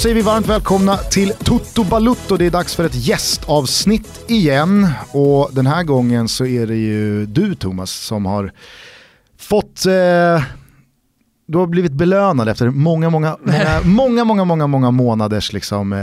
säger vi varmt välkomna till Toto Balutto. Det är dags för ett gästavsnitt igen. Och den här gången så är det ju du Thomas som har fått eh, du har blivit belönad efter många, många, många, många, många, många, många månaders liksom, eh,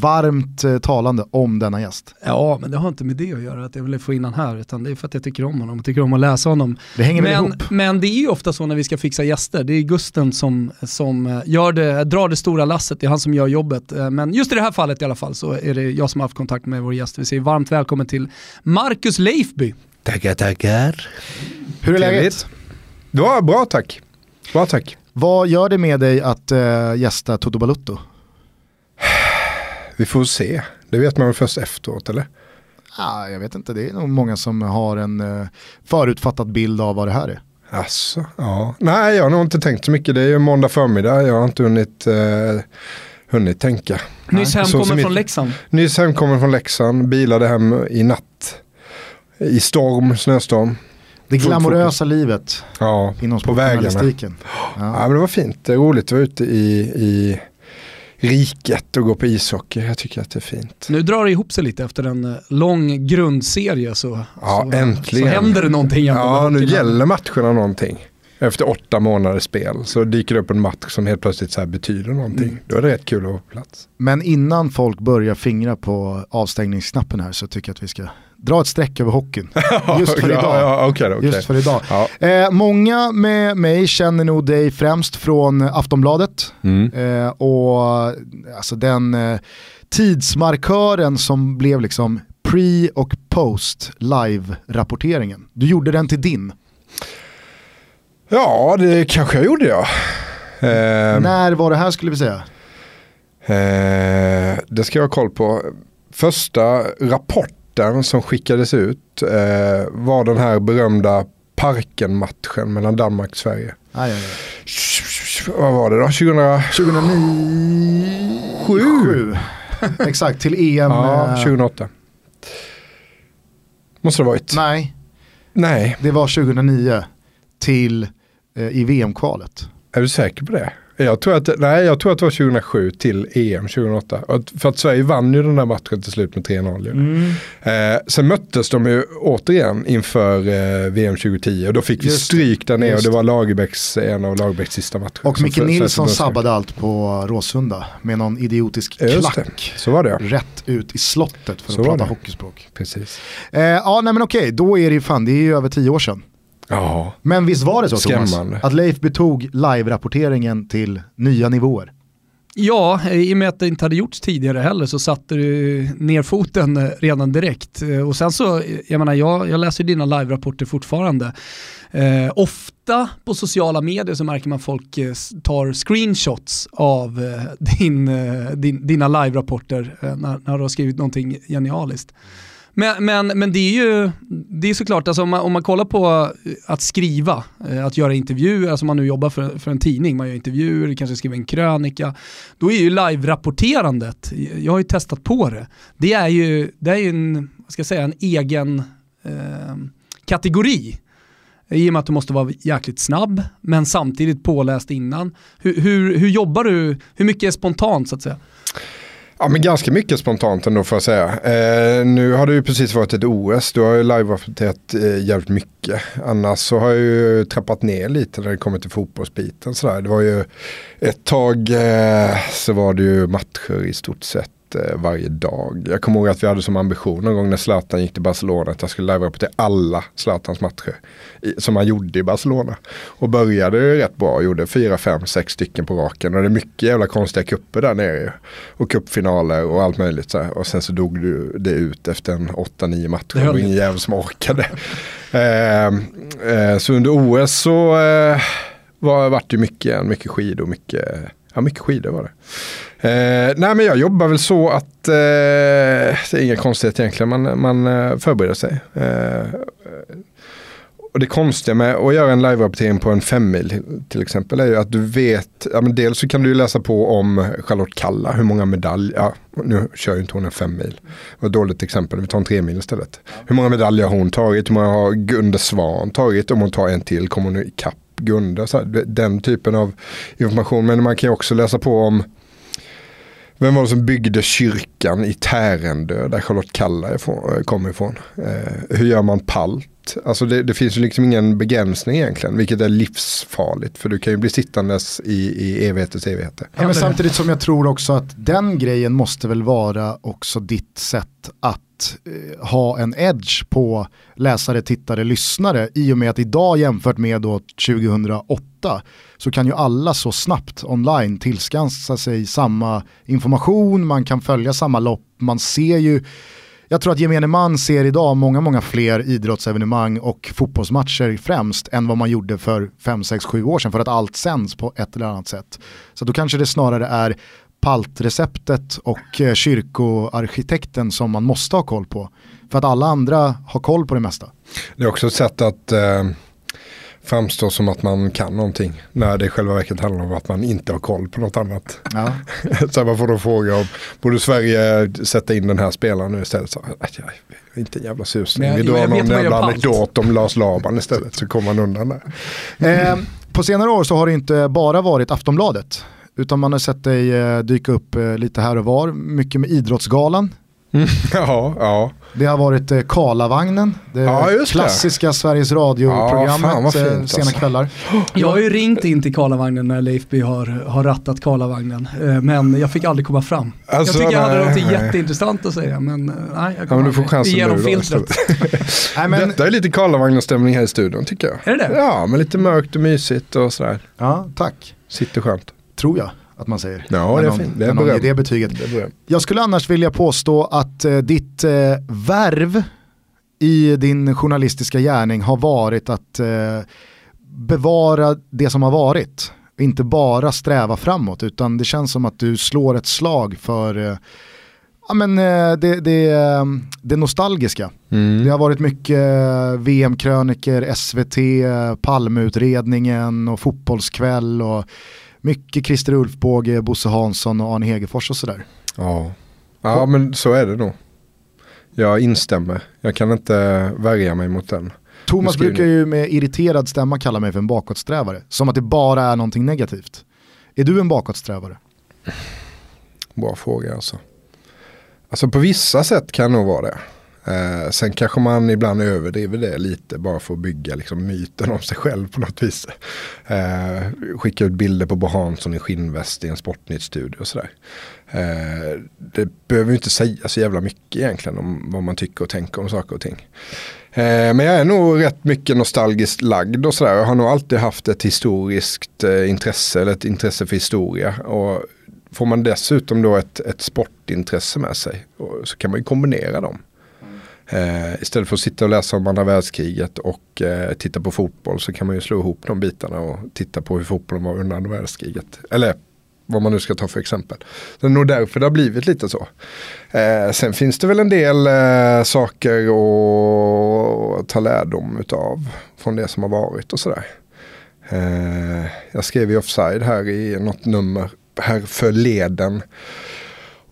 varmt eh, talande om denna gäst. Ja, men det har inte med det att göra, att jag ville få in han här, utan det är för att jag tycker om honom och tycker om att läsa honom. Det hänger väl Men, ihop? men det är ju ofta så när vi ska fixa gäster, det är Gusten som, som eh, gör det, drar det stora lasset, det är han som gör jobbet. Eh, Men just i det här fallet i alla fall så är det jag som har haft kontakt med vår gäst. Vi säger varmt välkommen till Marcus Leifby. Tackar, tackar. Hur är läget? Det var bra tack. Bra tack. Vad gör det med dig att eh, gästa Toto Balutto? Vi får se. Det vet man väl först efteråt eller? Ah, jag vet inte, det är nog många som har en eh, förutfattad bild av vad det här är. Alltså, ja. Nej, jag har nog inte tänkt så mycket. Det är ju måndag förmiddag. Jag har inte hunnit, eh, hunnit tänka. Nyss hemkommen från Leksand. Nyss hemkommen från Leksand. Bilade hem i natt. I storm, snöstorm. Det glamorösa livet Ja, inom på sportjournalistiken. Ja, Ja. men det var fint. Det är roligt att vara ute i, i riket och gå på ishockey. Jag tycker att det är fint. Nu drar det ihop sig lite efter en eh, lång grundserie så, Ja, så, äntligen. så händer det någonting. Ja, nu gäller matcherna någonting. Efter åtta månaders spel så dyker det upp en match som helt plötsligt så här betyder någonting. Mm. Då är det rätt kul att vara på plats. Men innan folk börjar fingra på avstängningsknappen här så tycker jag att vi ska dra ett streck över hockeyn. Just för idag. Ja, då, okej. Just för idag. Ja. Eh, många med mig känner nog dig främst från Aftonbladet. Mm. Eh, och alltså den eh, tidsmarkören som blev liksom pre och post live-rapporteringen. Du gjorde den till din. ja, det kanske jag gjorde ja. Eh, När var det här skulle vi säga? eh, det ska jag ha koll på. Första rapporten som skickades ut eh, var den här berömda Parken-matchen mellan Danmark och Sverige. Aj, aj, aj. Vad var det då? 2000... 2009? Sju. Exakt, till EM. Ja, eh, 2008. Måste det ha varit. Nej, Nej, det var 2009 till eh, i VM-kvalet. är du säker på det? Jag tror, att, nej, jag tror att det var 2007 till EM 2008. Och att- För att Sverige vann ju den där matchen till slut med 3-0. ju. Mm. Eh, sen möttes de ju återigen inför eh, VM 2010 och då fick vi Just det, stryk där nere och det det. var Lagerbäcks, en av Lagerbäcks sista matcher. Och Micke Nilsson sabbade allt på Råsunda med någon idiotisk just klack. Så var det ja. Rätt ut i slottet för Så att prata det. hockeyspråk. Precis. Eh, ja, nej men okej, då är det ju fan, det är ju över tio år sedan. Ja, Men visst var det så Thomas? Skrämmande. Att Leif betog live-rapporteringen till nya nivåer. Ja, i och med att det inte hade gjorts tidigare heller så satte du ner foten redan direkt. Eh, Och sen så, eh, jag menar jag, jag läser dina live-rapporter fortfarande. Eh, ofta på sociala medier så märker man folk eh, tar screenshots av eh, din, din, dina live-rapporter när, när du har skrivit någonting genialiskt. Men, men, men det är ju det är såklart, alltså om, man, om man kollar på eh, att skriva, eh, att göra intervjuer, alltså om man nu jobbar för, för en tidning, man gör intervjuer, kanske skriver en krönika, då är ju live-rapporterandet, jag har ju testat på det, det är ju, det är ju en, vad ska jag säga, en egen eh, kategori. I och med att du måste vara jäkligt snabb, men samtidigt påläst innan. Hur, hur, hur jobbar du, hur mycket är spontant så att säga? Ja men ganska mycket spontant ändå får jag säga. Eh, nu har det ju precis varit ett OS, du har ju live-rapporterat eh, jävligt mycket. Annars så har jag ju trappat ner lite när det kommer till fotbollsbiten. Sådär. Det var ju ett tag eh, så var det ju matcher i stort sett eh, varje dag. Jag kommer ihåg att vi hade som ambition någon gång när Zlatan gick till Barcelona att jag skulle live-rapportera alla Zlatans matcher som han gjorde i Barcelona. Och började ju rätt bra, gjorde fyra, fem, sex stycken på raken. Och det är mycket jävla konstiga kupper där nere. Och cupfinaler och allt möjligt. Så här. Och sen så dog det- det ut efter en åtta, nio matcher. Det var ingen jävel som orkade. eh, eh, så under OS så eh, var, vart det mycket, mycket skidor, mycket, ja mycket skidor var det. Eh, nej men jag jobbar väl så att eh, det är inga konstigheter egentligen, man, man eh, förbereder sig. Eh, och det konstiga med att göra en live-rapportering på en femmil till exempel är ju att du vet, ja, men dels så kan du ju läsa på om Charlotte Kalla, hur många medaljer, ja, nu kör ju inte hon en femmil. Det var ett dåligt exempel, vi tar en tremil istället. Hur många medaljer har hon tagit, hur många har Gunde Svan tagit, om hon tar en till kommer hon ikapp Gunde, så här, den typen av information. Men man kan ju också läsa på om vem var det som byggde kyrkan i Tärendö där Charlotte Kalla eh, kommer ifrån? Eh, hur gör man palt? Alltså det, det, finns ju liksom ingen begränsning egentligen, vilket är livsfarligt. För du kan ju bli sittandes i, i evigheters evigheter. Ja, men samtidigt som jag tror också att den grejen måste väl vara också ditt sätt att eh, ha en edge på läsare, tittare, lyssnare. I och med att idag jämfört med då 2008 så kan ju alla så snabbt online tillskansa sig samma information, man kan följa samma lopp, man ser ju jag tror att gemene man ser idag många, många fler idrottsevenemang och fotbollsmatcher främst än vad man gjorde för 5, 6, 7 år sedan för att allt sänds på ett eller annat sätt. Så då kanske det snarare är paltreceptet och eh, kyrkoarkitekten som man måste ha koll på. För att alla andra har koll på det mesta. Det är också ett sätt att eh, framstå som att man kan någonting. När det i själva verket handlar om att man inte har koll på något annat. Ja. så man får då fråga om, borde Sverige sätta in den här spelaren nu istället? Så, inte en jävla susning. Vi drar någon jävla anekdot om Lars Laban istället så kommer man undan där. Eh, på senare år så har det inte bara varit Aftonbladet. Utan man har sett dig eh, dyka upp eh, lite här och var. Mycket med Idrottsgalan ja, ja. Det har varit eh, Karlavagnen, det ja, klassiska det. Sveriges Radio-programmet ja, eh, sena kvällar. Jag har ju ringt in till Karlavagnen när Leif by har, har rattat Karlavagnen, eh, men jag fick aldrig komma fram. Alltså, jag tycker jag hade något jätteintressant att säga, men nej, jag kommer ja, du igenom filtret. nej, men... Detta är lite Karlavagnen-stämning här i studion tycker jag. Är det det? Ja, men lite mörkt och mysigt och sådär. Ja, tack. Sitter skönt. Tror jag att man säger. Ja, det är. Det är beröm. det betyget. Det jag skulle annars vilja påstå att eh, ditt eh, värv i din journalistiska gärning har varit att eh, bevara det som har varit. Inte bara sträva framåt utan det känns som att du slår ett slag för eh, ja, men, eh, det, det, eh, det nostalgiska. Mm. Det har varit mycket VM-kröniker, SVT, Palmeutredningen och fotbollskväll och mycket Christer Ulfbåge, Bosse Hansson och Arne Hegerfors och sådär. Ja. ja, men så är det nog. Jag instämmer. Jag kan inte värja mig mot den. Thomas brukar ju med irriterad stämma kalla mig för en bakåtsträvare. Som att det bara är någonting negativt. Är du en bakåtsträvare? Bra fråga alltså. Alltså på vissa sätt kan nog vara det. Eh, sen kanske man ibland överdriver det lite bara för att bygga liksom, myten om sig själv på något vis. Eh, skicka ut bilder på Bo Hansson i skinnväst i en Sportnytt-studio och sådär. Eh, det behöver ju inte säga så jävla mycket egentligen om vad man tycker och tänker om saker och ting. Eh, men jag är nog rätt mycket nostalgiskt lagd och sådär. Jag har nog alltid haft ett historiskt eh, intresse eller ett intresse för historia. Och får man dessutom då ett, ett sportintresse med sig så kan man ju kombinera dem. Eh, istället för att sitta och läsa om andra världskriget och eh, titta på fotboll så kan man ju slå ihop de bitarna och titta på hur fotbollen var under andra världskriget. Eller vad man nu ska ta för exempel. Det är nog därför det har blivit lite så. Eh, sen finns det väl en del eh, saker att ta lärdom utav från det som har varit och sådär. Eh, jag skrev i Offside här i något nummer här förleden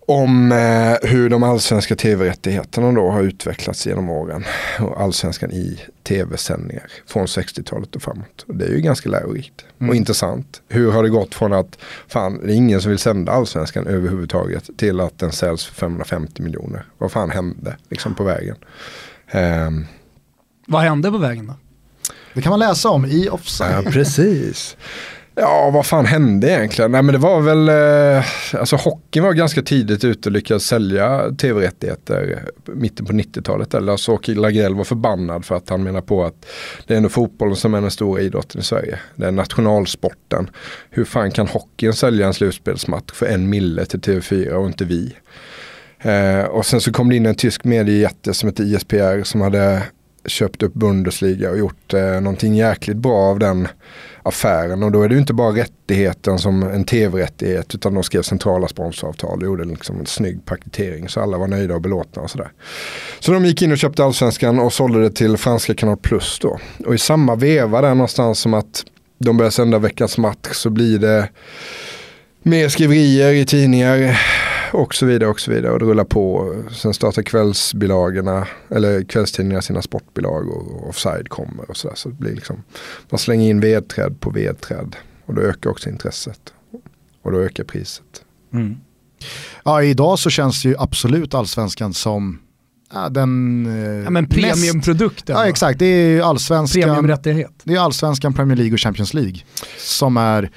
om eh, hur de allsvenska tv-rättigheterna då har utvecklats genom åren. Och allsvenskan i tv-sändningar från 60-talet och framåt. Och det är ju ganska lärorikt mm. och intressant. Hur har det gått från att fan, det är ingen som vill sända allsvenskan överhuvudtaget till att den säljs för 550 miljoner. Vad fan hände liksom på vägen? Um, Vad hände på vägen då? Det kan man läsa om i Offside. Ja, precis. Ja, vad fan hände egentligen? Nej men det var väl, eh, alltså hockeyn var ganska tidigt ute och lyckades sälja tv-rättigheter mitten på 90-talet. Eller så Åke Lagrell var förbannad för att han menar på att det är ändå fotbollen som är den stora idrotten i Sverige. Det är nationalsporten. Hur fan kan hockeyn sälja en slutspelsmatch för en mille till TV4 och inte vi? Eh, och sen så kom det in en tysk mediejätte som heter ISPR som hade köpt upp Bundesliga och gjort eh, någonting jäkligt bra av den affären. Och då är det ju inte bara rättigheten som en tv-rättighet utan de skrev centrala sponsoravtal och gjorde liksom en snygg paketering så alla var nöjda och belåtna och sådär. Så de gick in och köpte allsvenskan och sålde det till franska kanal plus då. Och i samma veva där någonstans som att de börjar sända veckans match så blir det mer skriverier i tidningar och så vidare och så vidare och det rullar på. Sen startar kvällsbilagorna eller kvällstidningarna sina sportbilag och offside kommer och sådär. Så det blir liksom, man slänger in vedträd på vedträd och då ökar också intresset. Och då ökar priset. Mm. Ja, idag så känns ju absolut allsvenskan som ja, den... Eh, ja, men premiumprodukten. Ja exakt, det är allsvenskan. Premiumrättighet. Det är allsvenskan, Premier League och Champions League. Som är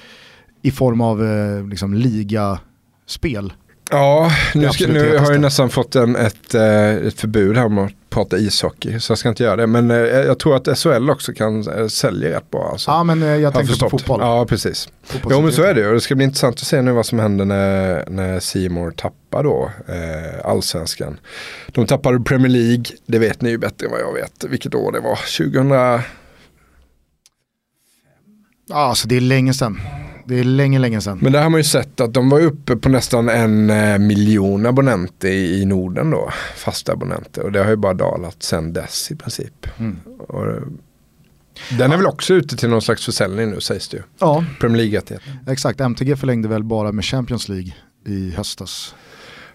i form av eh, liksom, ligaspel. Ja, nu, ska, nu har jag nästan fått en, ett, eh, ett förbud här om att prata ishockey. Så jag ska inte göra det. Men eh, jag tror att SHL också kan eh, sälja rätt bra. Alltså. Ja men eh, jag tänkte på fotboll. Ja precis. Jo men så är det ju. Det ska bli intressant att se nu vad som händer när, när Seymour tappar då eh, allsvenskan. De tappade Premier League, det vet ni ju bättre än vad jag vet. Vilket år det var. 2000... Ja, alltså det är länge sedan. Det är länge, länge sedan. Men där har man ju sett att de var uppe på nästan en eh, miljon abonnenter i, Norden då. Fasta abonnenter. Och det har ju bara dalat sedan dess i princip. Mm. Och, eh, den är väl också ute till någon slags försäljning nu sägs det ju. Ja. Premier League Exakt, MTG förlängde väl bara med Champions League i höstas.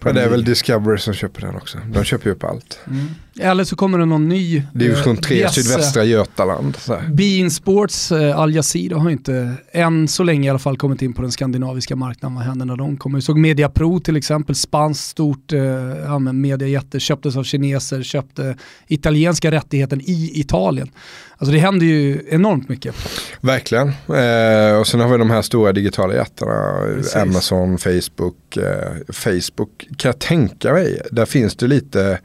Men det är väl Discovery som köper den också. De köper ju upp allt. Mm. Eller så kommer det någon ny. Från tre yes, sydvästra Götaland. Bein Sports, uh, Al Jazeera har inte än så länge i alla fall kommit in på den skandinaviska marknaden. Vad händer när de kommer? Vi såg Media Pro till exempel, spanskt stort uh, ja, mediajätte, köptes av kineser, köpte italienska rättigheten i Italien. Alltså det händer ju enormt mycket. Verkligen. Eh, och sen har vi de här stora digitala jättarna. Amazon, Facebook. Eh, Facebook kan jag tänka mig, där finns det lite,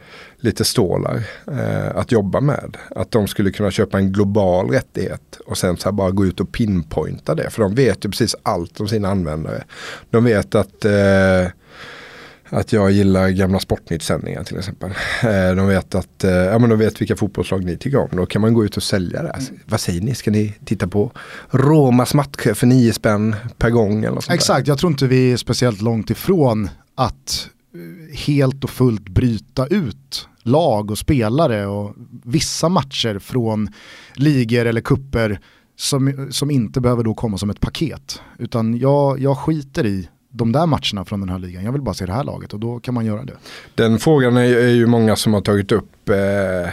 lite stålar eh, att jobba med. Att de skulle kunna köpa en global rättighet och sen så bara gå ut och pinpointa det. För de vet ju precis allt om sina användare. De vet att eh, att jag gillar gamla Sportnytt-sändningar till exempel. Eh, de vet att, eh, ja men de vet vilka fotbollslag ni tycker om. Då kan man gå ut och sälja det. Alltså, vad säger ni, ska ni titta på Romas matcher för nio spänn per gång? Eller sånt Exakt, där? jag tror inte vi är speciellt långt ifrån att eh, helt och fullt bryta ut lag och spelare och vissa matcher från ligor eller kupper som, som inte behöver då komma som ett paket. Utan jag, jag skiter i de där matcherna från den här ligan. Jag vill bara se det här laget och då kan man göra det. Den frågan är, är ju många som har tagit upp eh,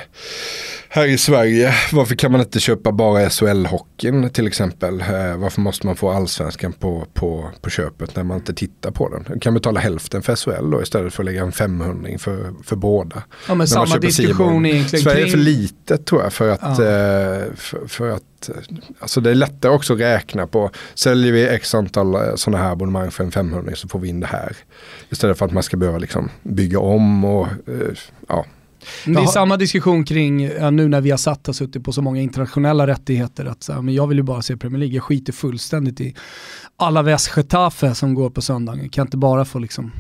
här i Sverige. Varför kan man inte köpa bara SHL-hockeyn till exempel? Eh, varför måste man få allsvenskan på, på, på köpet när man inte tittar på den? Man kan betala hälften för SHL då istället för att lägga en 500 för, för båda. Ja men samma diskussion egentligen. Sverige är för litet tror jag för att, ja. eh, för, för att alltså det är lättare också att räkna på, säljer vi x antal eh, sådana här abonnemang för en 500 så får vi in det här. Istället för att man ska behöva liksom bygga om och eh, Det är samma diskussion kring, ja, nu när vi har satt har suttit på så många internationella rättigheter, att så, men jag vill ju bara se Premier League, jag skiter fullständigt i alla Getafe som går på söndagen, jag kan inte bara få liksom,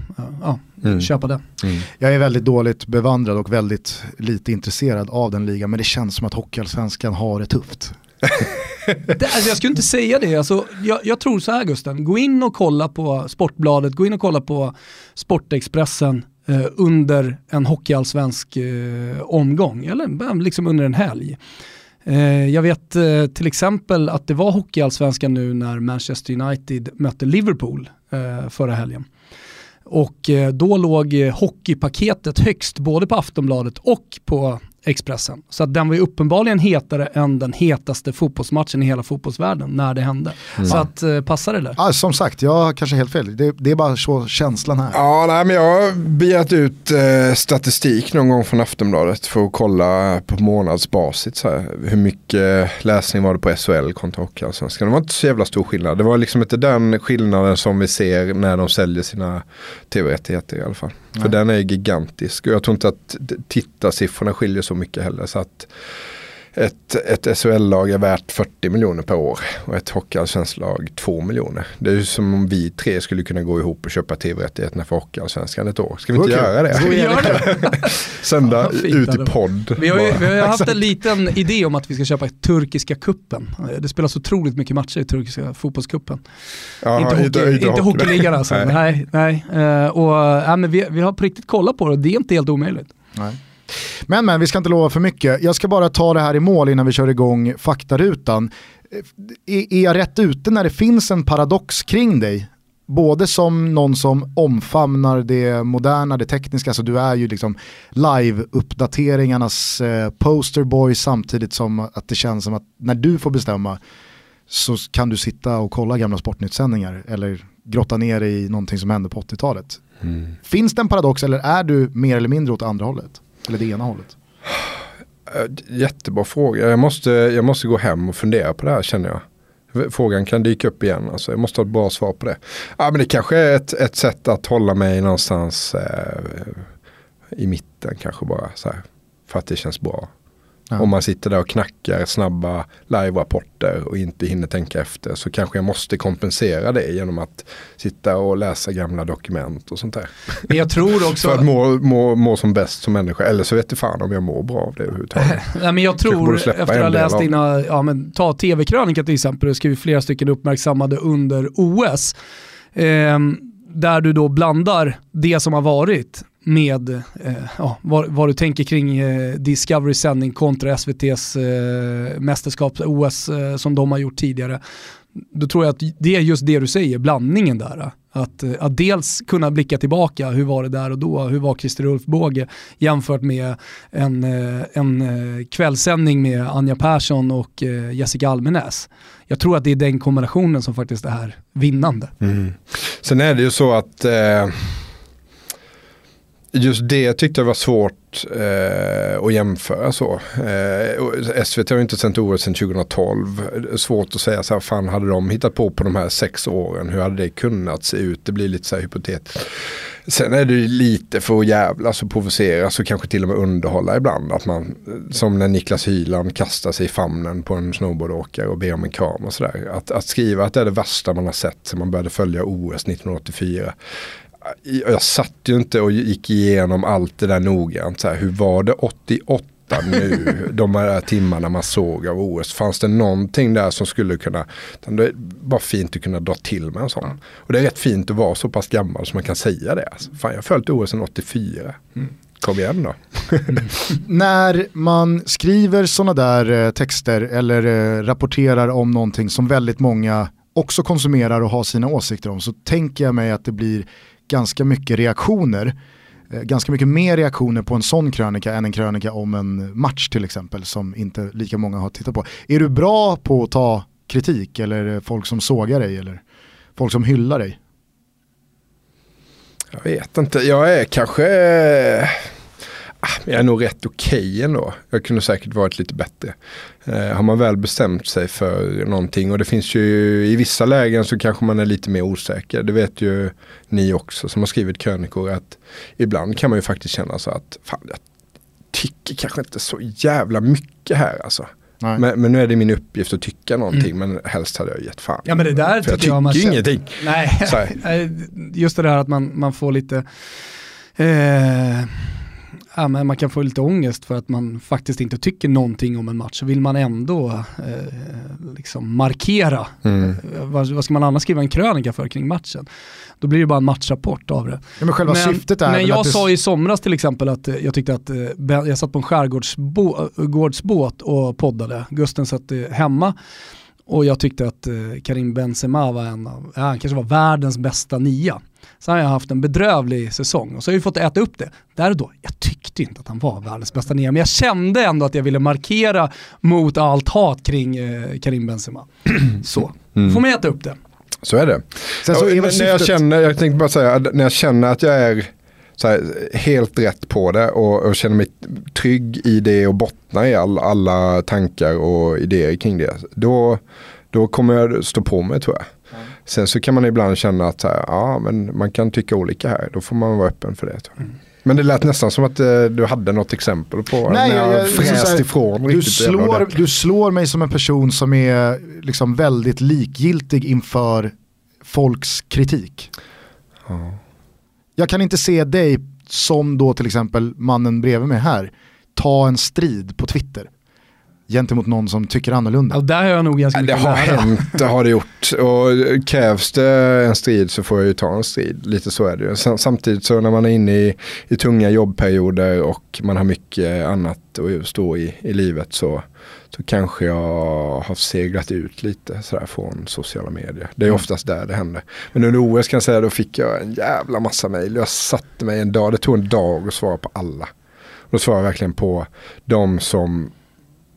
ja, mm. köpa det. Mm. Jag är väldigt dåligt bevandrad och väldigt lite intresserad av den ligan, men det känns som att Hockeyallsvenskan har det tufft det, alltså jag skulle inte säga det. Alltså, jag, jag, tror så här Gusten, gå in och kolla på Sportbladet, gå in och kolla på Sportexpressen eh, under en hockeyallsvensk eh, omgång, eller liksom under en helg. Eh, jag vet eh, till exempel att det var hockeyallsvenskan nu när Manchester United mötte Liverpool eh, förra helgen. Och eh, då låg hockeypaketet högst både på Aftonbladet och på Expressen. Så att den var ju uppenbarligen hetare än den hetaste fotbollsmatchen i hela fotbollsvärlden när det hände. Mm. Så att eh, passa det där. Ja, som sagt, jag har kanske helt fel. Det, det, är bara så känslan här. Ja, nej, men jag har begärt ut eh, statistik någon gång från Aftonbladet för att kolla på månadsbasis. Så här, hur mycket läsning var det på SHL kontra Hockeyallsvenskan. Det var inte så jävla stor skillnad. Det var liksom inte den skillnaden som vi ser när de säljer sina tv-rättigheter i alla fall. Nej. För den är gigantisk och jag tror inte att tittarsiffrorna skiljer så mycket heller. Så att ett, ett SHL-lag är värt 40 miljoner per år och ett hockeyallsvenskt lag 2 miljoner. Det är ju som om vi tre skulle kunna gå ihop och köpa tv-rättigheterna för hockeyallsvenskan ett år. Ska vi inte okay. göra det? Vi gör det. Sända ja, ut i podd. Vi har, ju, vi har haft en liten idé om att vi ska köpa turkiska kuppen. Det spelas otroligt mycket matcher i turkiska fotbollskuppen. Ja, inte hockey, inte, inte, inte hockeyligan alltså. nej. nej, nej. Uh, och, uh, men vi, vi har på riktigt kollat på det och det är inte helt omöjligt. Nej. Men men, vi ska inte lova för mycket. Jag ska bara ta det här i mål innan vi kör igång faktarutan. Är, är jag rätt ute när det finns en paradox kring dig både som någon som omfamnar det moderna, det tekniska, så du är ju liksom live-uppdateringarnas eh, posterboy samtidigt som att det känns som att när du får bestämma så kan du sitta och kolla gamla Sportnytt-sändningar eller grotta ner i någonting som hände på 80-talet. Mm. Finns det en paradox eller är du mer eller mindre åt andra hållet? Eller det ena hållet? Eh, jättebra fråga. Jag måste, jag måste gå hem och fundera på det här känner jag. Frågan kan dyka upp igen. Alltså, jag måste ha ett bra svar på det. Ja, men det kanske är ett, ett sätt att hålla mig någonstans eh, i mitten kanske bara. Så här, för att det känns bra. Ja. Om man sitter där och knackar snabba live-rapporter och inte hinner tänka efter så kanske jag måste kompensera det genom att sitta och läsa gamla dokument och sånt där. Men jag tror också... För att må, må, må som bäst som människa. Eller så vet du fan om jag mår bra av det överhuvudtaget. Nej, men jag tror, efter att ha läst dina, ja men ta tv-krönika till exempel, du skrivit flera stycken uppmärksammade under OS. Eh, där du då blandar det som har varit med eh, ja, vad, vad, du tänker kring eh, Discovery sändning kontra SVTs eh, mästerskaps-OS eh, som de har gjort tidigare. Då tror jag att det är just det du säger, blandningen där. Att, eh, att dels kunna blicka tillbaka, hur var det där och då? Hur var Christer Ulfbåge jämfört med en, eh, en eh, kvällssändning med Anja Persson och Jessica Almenäs. Jag tror att det är den kombinationen som faktiskt är vinnande. Mm. Sen är det ju så att eh Just det tyckte jag var svårt eh, att jämföra så. Eh, SVT har ju inte sänt OS sedan 2012. Svårt att säga så här, fan hade de hittat på på de här sex åren, hur hade det kunnat se ut? Det blir lite så här hypotetiskt. Sen är det lite för att jävlas och provocera och kanske till och med underhålla ibland. Att man, som när Niklas Hyland kastar sig i famnen på en snowboardåkare och ber om en kram och sådär. Att, att skriva att det är det värsta man har sett sen man började följa OS 1984 jag satt ju inte och gick igenom allt det där noggrant. Så här, hur var det 88 nu, de här timmarna man såg av OS. Fanns det någonting där som skulle kunna, det är bara fint att kunna dra till med en sån. Och det är rätt fint att vara så pass gammal som man kan säga det. Alltså, fan jag har följt OS sedan 84. Mm. Kom igen då. När man skriver sådana där eh, texter eller eh, rapporterar om någonting som väldigt många också konsumerar och har sina åsikter om så tänker jag mig att det blir ganska mycket reaktioner. Eh, ganska mycket mer reaktioner på en sån krönika än en krönika om en match till exempel som inte lika många har tittat på. Är du bra på att ta kritik eller folk som sågar dig eller folk som hyllar dig? Jag vet inte, jag är kanske jag är nog rätt okej okay ändå. Jag kunde säkert varit lite bättre. Eh, har man väl bestämt sig för någonting och det finns ju i vissa lägen så kanske man är lite mer osäker. Det vet ju ni också som har skrivit krönikor att ibland kan man ju faktiskt känna så att fan, jag tycker kanske inte så jävla mycket här alltså. Men, men, nu är det min uppgift att tycka någonting mm. men helst hade jag gett fan. Ja men det där tycker jag, tycker jag man ingenting. Nej, just det där att man, man får lite eh, ja, men man kan få lite ångest för att man faktiskt inte tycker någonting om en match. Så vill man ändå eh, liksom markera. Mm. Eh, vad, vad, ska man annars skriva en krönika för kring matchen? Då blir det bara en matchrapport av det. Ja, men själva men, syftet är men jag sa i somras till exempel att eh, jag tyckte att eh, jag satt på en skärgårdsbåt och poddade. Gusten satt hemma. Och jag tyckte att Karim Benzema var en av, ja, han kanske var världens bästa nia så har jag haft en bedrövlig säsong och så har jag fått äta upp det. Där och då, jag tyckte inte att han var världens bästa nia, men jag kände ändå att jag ville markera mot allt hat kring eh, Karim Benzema. så, mm. får man äta upp det. Så är det. Sen så är när jag, känner, jag tänkte bara säga, när jag känner att jag är här, helt rätt på det och, och, känner mig trygg i det och bottnar i all, alla tankar och idéer kring det. Då, då kommer jag stå på mig tror jag. Sen så kan man ibland känna att ja, men man kan tycka olika här. Då får man vara öppen för det. Mm. Men det lät nästan som att eh, du hade något exempel på Nej, när jag, jag fräst ifrån. Du slår, du slår mig som en person som är liksom väldigt likgiltig inför folks kritik. Ja. Jag kan inte se dig som då till exempel mannen bredvid mig här ta en strid på Twitter gentemot någon som tycker annorlunda. Ja, där har jag nog ganska Det mycket har att lära. hänt, det har det gjort. Och krävs det en strid så får jag ju ta en strid. Lite så är det ju. Sam- Samtidigt så när man är inne i, i tunga jobbperioder och man har mycket annat att stå i i livet så, så kanske jag har seglat ut lite sådär från sociala medier. Det är Mm. oftast där det händer. Men under OS kan jag säga då fick jag en jävla massa mejl. Jag satte mig en dag, det tog en dag att svara på alla. Då svarar jag verkligen på de som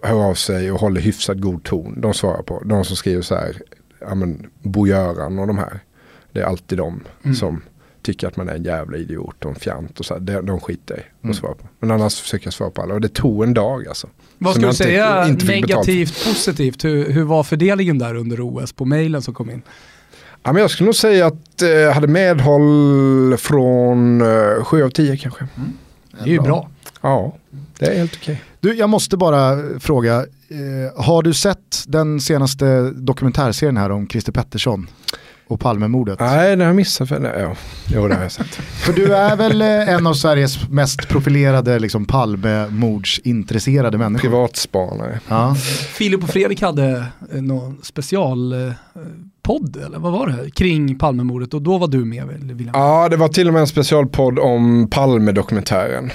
hör av sig och håller hyfsat god ton. De svarar på. De som skriver så här, ja men Bo-Göran och de här. Det är alltid de Mm. som tycker att man är en jävla idiot och en fjant och så här. De, de skiter i Mm. att svara på. Men annars försöker jag svara på alla. Och det tog en dag alltså. Vad ska du inte- säga inte negativt, positivt? Hur, hur var fördelningen där under OS på mejlen som kom in? Ja, men jag skulle nog säga att eh, jag hade medhåll från eh, 7 av 10 kanske. Det är ju bra. Ja, det är helt okej. Du, jag måste bara fråga, eh, har du sett den senaste dokumentärserien här om Christer Pettersson och Palmemordet? Nej, det har jag missat. För, nej, ja. Jo, det har jag sett. För du är väl eh, en av Sveriges mest profilerade liksom, Palmemordsintresserade människor? Privatspanare. Ja. Filip och Fredrik hade eh, någon specialpodd, eller vad var det? Kring Palmemordet och då var du med William. Ja, det var till och med en specialpodd om Palme-dokumentären.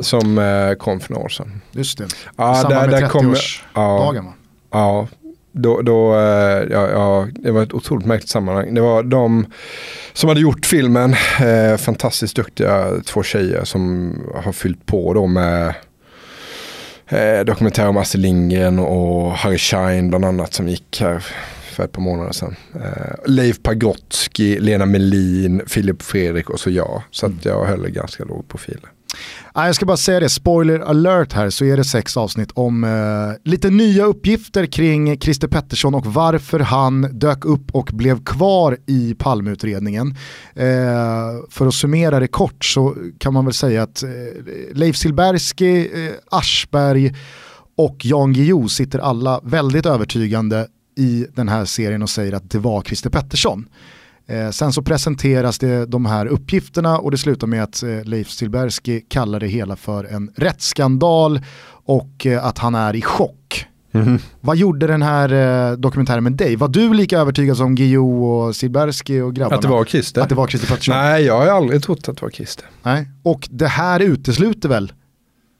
Som eh, kom för några år sedan. Just det, i Ja, samband med kom- 30-årsdagen va? Ja, då, då, eh, ja, ja, det var ett otroligt märkligt sammanhang. Det var de som hade gjort filmen, eh, fantastiskt duktiga två tjejer som har fyllt på då med eh, dokumentär om Astrid Lindgren och Harry Schein bland annat som gick här för ett par månader sedan. Eh, Leif Pagrotsky, Lena Melin, Filip Fredrik och så jag. Så att jag höll ganska låg profil. Jag ska bara säga det, spoiler alert här så är det sex avsnitt om eh, lite nya uppgifter kring Christer Pettersson och varför han dök upp och blev kvar i Palmeutredningen. Eh, för att summera det kort så kan man väl säga att eh, Leif Silbersky, eh, Aschberg och Jan Guillou sitter alla väldigt övertygande i den här serien och säger att det var Christer Pettersson. Eh, sen så presenteras det de här uppgifterna och det slutar med att eh, Leif Silbersky kallar det hela för en rättsskandal och eh, att han är i chock. Vad gjorde den här eh, dokumentären med dig? Var du lika övertygad som Guillou och Silbersky och grabbarna? Att det var Christer? Att det var Christer Pettersson? Nej, jag har aldrig trott att det var Christer. Nej. Och det här utesluter väl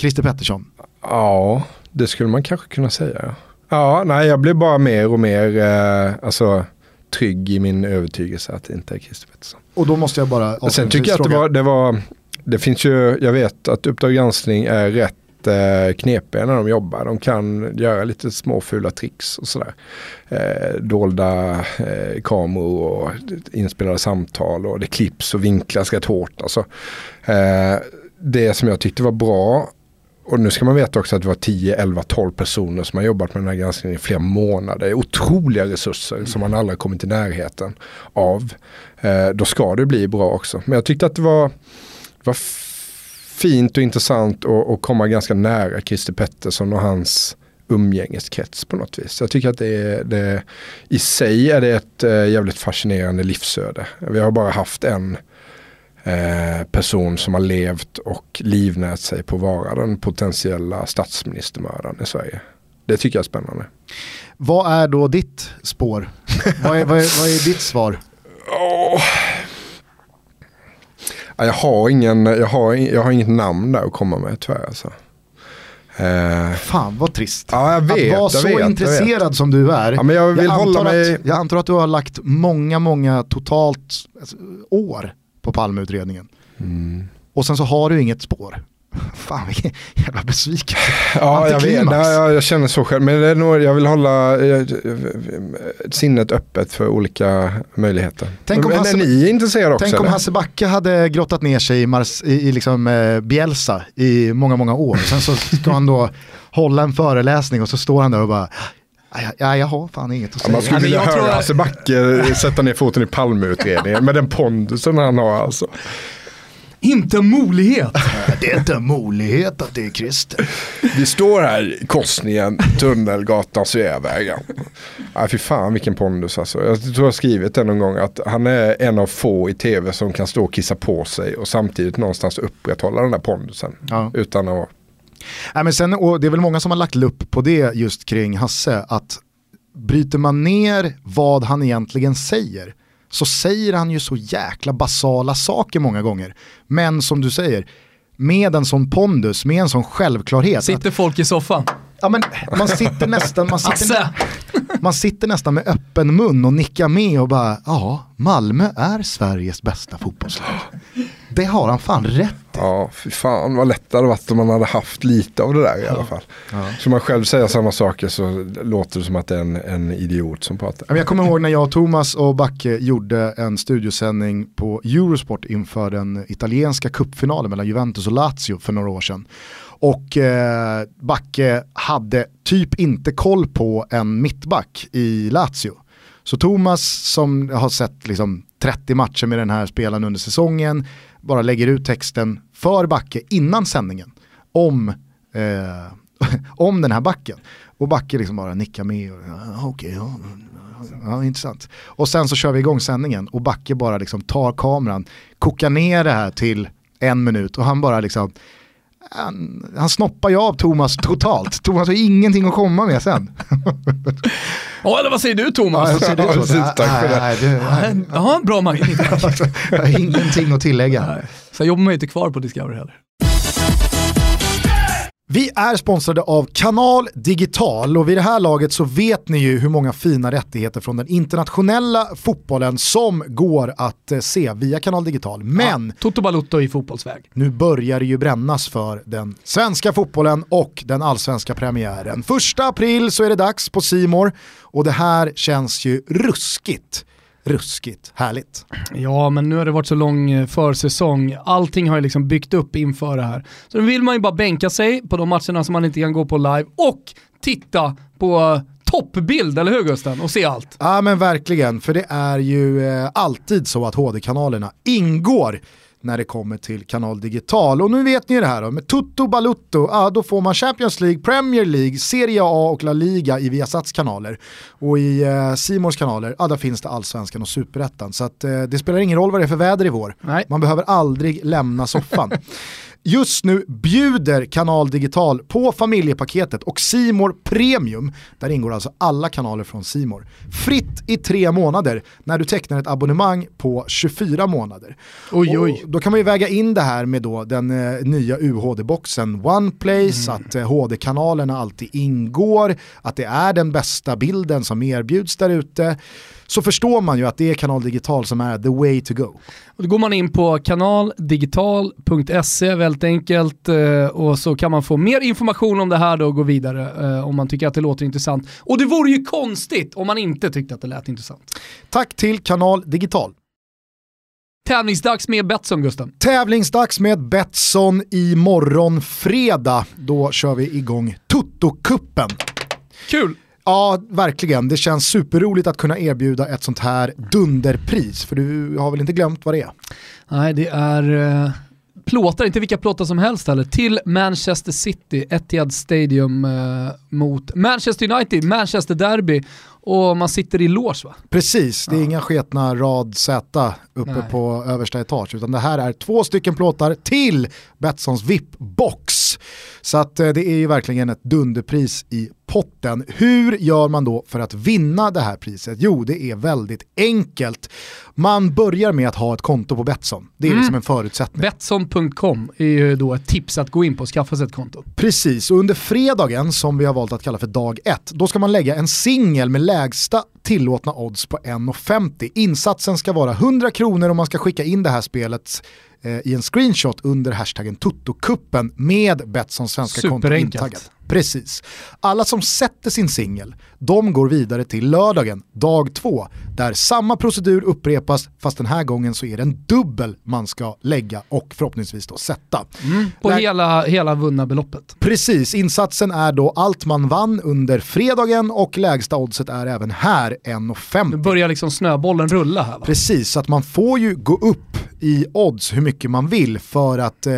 Christer Pettersson? Ja, det skulle man kanske kunna säga. Ja, ja nej, jag blev bara mer och mer eh, alltså, trygg i min övertygelse att det inte är Christer Pettersson. Och då måste jag bara Och Sen tycker jag att det var, det var, det finns ju, jag vet att Uppdrag granskning är rätt eh, knepiga när de jobbar. De kan göra lite småfula tricks och sådär. Eh, dolda eh, kameror och inspelade samtal och det klipps och vinklas rätt hårt. Alltså. Eh, det som jag tyckte var bra och nu ska man veta också att det var 10, 11, 12 personer som har jobbat med den här granskningen i flera månader. Otroliga resurser som man aldrig kommit i närheten av. Eh, då ska det bli bra också. Men jag tyckte att det var, var fint och intressant att komma ganska nära Christer Pettersson och hans umgängeskrets på något vis. Jag tycker att det, är, det i sig är det ett eh, jävligt fascinerande livsöde. Vi har bara haft en eh, person som har levt och livnät sig på att vara den potentiella statsministermördaren i Sverige. Det tycker jag är spännande. Vad är då ditt spår? vad, är, vad, är, vad är ditt svar? Ja, jag, har ingen, jag, har, jag har inget namn där att komma med tyvärr. Alltså. Eh, Fan vad trist. ja, jag vet. att vara jag så vet, jag intresserad som du är. Ja, men jag vill hålla antar mig... Att, jag antar att du har lagt många, många totalt alltså, år på Palmeutredningen. Mm. Och sen så har du inget spår. Fan vilken jävla besvikelse. Ja, jag vet. Nej, jag, jag känner så själv. Men det är nog, jag vill hålla eh, sinnet öppet för olika möjligheter. Tänk om men Hasse- är ni intresserade också? Tänk om eller? Hasse Backe hade grottat ner sig i, Mars, i, i liksom, eh, Bielsa i många, många år. Sen så ska han då hålla en föreläsning och så står han där och bara, ja, ja jag har fan inget att Ja, man säga. skulle vilja höra Hasse Backe sätta ner foten i Palmeutredningen med den pondusen han har alltså. Inte möjlighet. Det är inte en möjlighet att det är Christer. Vi står här i korsningen Tunnelgatan Sveavägen. Ja, fy fan vilken pondus alltså. Jag tror jag har skrivit det någon gång att han är en av få i tv som kan stå och kissa på sig och samtidigt någonstans upprätthålla den där pondusen. Ja. Utan att Nej, men sen, och det är väl många som har lagt lupp på det just kring Hasse, att bryter man ner vad han egentligen säger så säger han ju så jäkla basala saker många gånger. Men som du säger, med en sån pondus, med en sån självklarhet. Sitter folk i soffan? Ja, men man sitter nästan, man sitter, man sitter nästan med öppen mun och nickar med och bara, ja, Malmö är Sveriges bästa fotbollslag. Det har han fan rätt i. Ja, fy fan vad lätt det varit om man hade haft lite av det där i alla fall. Ja. Så man själv säger samma saker så låter det som att det är en, en idiot som pratar. Jag kommer ihåg när jag, Thomas och Backe gjorde en studiosändning på Eurosport inför den italienska kuppfinalen mellan Juventus och Lazio för några år sedan. Och eh, Backe hade typ inte koll på en mittback i Lazio. Så Thomas som har sett liksom 30 matcher med den här spelaren under säsongen bara lägger ut texten för Backe innan sändningen om, eh, om den här backen. Och Backe liksom bara nickar med och ja, okej, ja, ja, intressant. Och sen så kör vi igång sändningen och Backe bara liksom tar kameran, kokar ner det här till en minut och han bara liksom han, han snoppar ju av Thomas totalt. Thomas har ingenting att komma med sen. Ja, eller vad säger du Thomas? Ja, säger du, Thomas? Tack för det. Ja, bra magnet. jag har ingenting att tillägga. Nej. Så jobbar man ju inte kvar på Discovery heller. Vi är sponsrade av Kanal Digital och vid det här laget så vet ni ju hur många fina rättigheter från den internationella fotbollen som går att eh, se via Kanal Digital. Men ja, Toto Balutto i fotbollsväg. Nu börjar det ju brännas för den svenska fotbollen och den allsvenska premiären. Första april så är det dags på Simor och det här känns ju ruskigt ruskigt härligt. Ja, men nu har det varit så lång eh, försäsong. Allting har ju liksom byggt upp inför det här. Så nu vill man ju bara bänka sig på de matcherna som man inte kan gå på live och titta på toppbild, eller hur Gusten? Och se allt. Ja men verkligen, för det är ju eh, alltid så att HD-kanalerna ingår när det kommer till kanal digital. Och nu vet ni ju det här då, med Tutto Balutto, ja, då får man Champions League, Premier League, Serie A och La Liga i Viasats kanaler. Och i eh, Simors kanaler, ja där finns det allsvenskan och superettan. Så att, eh, det spelar ingen roll vad det är för väder i vår. Nej. Man behöver aldrig lämna soffan. Just nu bjuder Kanal Digital på familjepaketet och Simor Premium, där ingår alltså alla kanaler från Simor. Fritt i tre månader när du tecknar ett abonnemang på 24 månader. Oj, oj. då kan man ju väga in det här med då den eh, nya UHD-boxen OnePlace, mm. att eh, HD-kanalerna alltid ingår, att det är den bästa bilden som erbjuds där ute så förstår man ju att det är Kanal Digital som är the way to go. Och då går man in på kanaldigital.se väldigt enkelt eh, och så kan man få mer information om det här då och gå vidare eh, om man tycker att det låter intressant. Och det vore ju konstigt om man inte tyckte att det lät intressant. Tack till Kanal Digital. Tävlingsdags med Betsson Gusten. Tävlingsdags med Betsson imorgon fredag. Då kör vi igång Toto-kuppen. Kul! Ja, verkligen. Det känns superroligt att kunna erbjuda ett sånt här dunderpris. För du har väl inte glömt vad det är? Nej, det är uh, plåtar, inte vilka plåtar som helst heller, till Manchester City, Etihad Stadium uh, mot Manchester United, Manchester Derby och man sitter i lås va? Precis, det är ja. inga sketna rad Z uppe Nej. på översta etage utan det här är två stycken plåtar till Betssons VIP-box. Så att eh, det är ju verkligen ett dunderpris i potten. Hur gör man då för att vinna det här priset? Jo, det är väldigt enkelt. Man börjar med att ha ett konto på Betsson. Det är mm. liksom en förutsättning. Betsson.com är ju då ett tips att gå in på och skaffa sig ett konto. Precis, och under fredagen som vi har valt att kalla för dag ett, då ska man lägga en singel med lägsta tillåtna odds på 1,50. Insatsen ska vara 100 kronor om man ska skicka in det här spelet eh, i en screenshot under hashtaggen Tuttokuppen med Betssons svenska konto intaggat. Precis. Alla som sätter sin singel, de går vidare till lördagen, dag två, där samma procedur upprepas fast den här gången så är det en dubbel man ska lägga och förhoppningsvis då sätta. Mm, på Lä hela, hela vunna beloppet. Precis, insatsen är då allt man vann under fredagen och lägsta oddset är även här 1,50. Nu börjar liksom snöbollen rulla här va? Precis, så att man får ju gå upp i odds hur mycket man vill för att eh,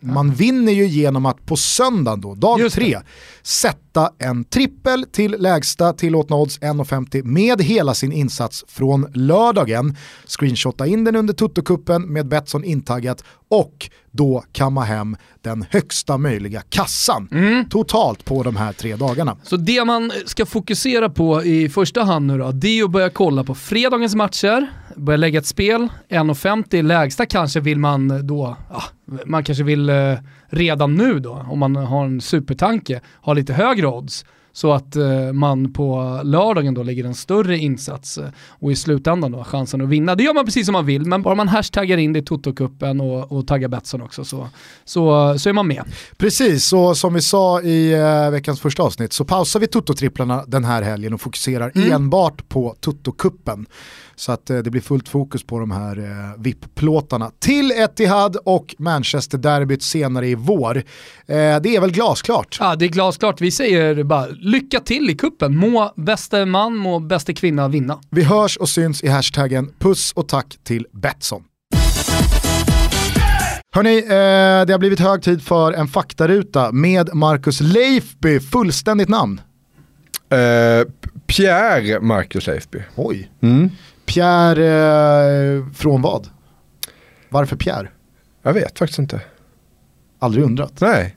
man vinner ju genom att på söndagen då, dag Just tre, sätta en trippel till lägsta tillåtna odds 1,50 med hela sin insats från lördagen. Screenshotta in den under Toto-kuppen med Betsson intaggat och då kamma hem den högsta möjliga kassan totalt på de här tre dagarna. Så det man ska fokusera på i första hand nu då, det är att börja kolla på fredagens matcher, börja lägga ett spel, 1,50 lägsta kanske vill man då, ja, man kanske vill eh, redan nu då, om man har en supertanke, ha lite högre odds. Så att eh, man på lördagen då lägger en större insats eh, och i slutändan då har chansen att vinna. Det gör man precis som man vill, men bara man hashtaggar in det i Toto-cupen och, och taggar Betsson också så, så, så är man med. Precis, och som vi sa i eh, veckans första avsnitt så pausar vi Toto-tripplarna den här helgen och fokuserar enbart på Toto-kuppen. Så att eh, det blir fullt fokus på de här eh, VIP-plåtarna. Till Etihad och Manchester-derbyt senare i vår. Eh, det är väl glasklart. Ja, det är glasklart. Vi säger bara lycka till i kuppen. Må bäste man, må bäste kvinna vinna. Vi hörs och syns i hashtaggen puss och tack till Betsson. Hörni, eh, det har blivit hög tid för en faktaruta med Marcus Leifby, fullständigt namn. Eh, Pierre Marcus Leifby. Oj. Mm. Pierre eh, från vad? Varför Pierre? Jag vet faktiskt inte. Aldrig undrat. Nej,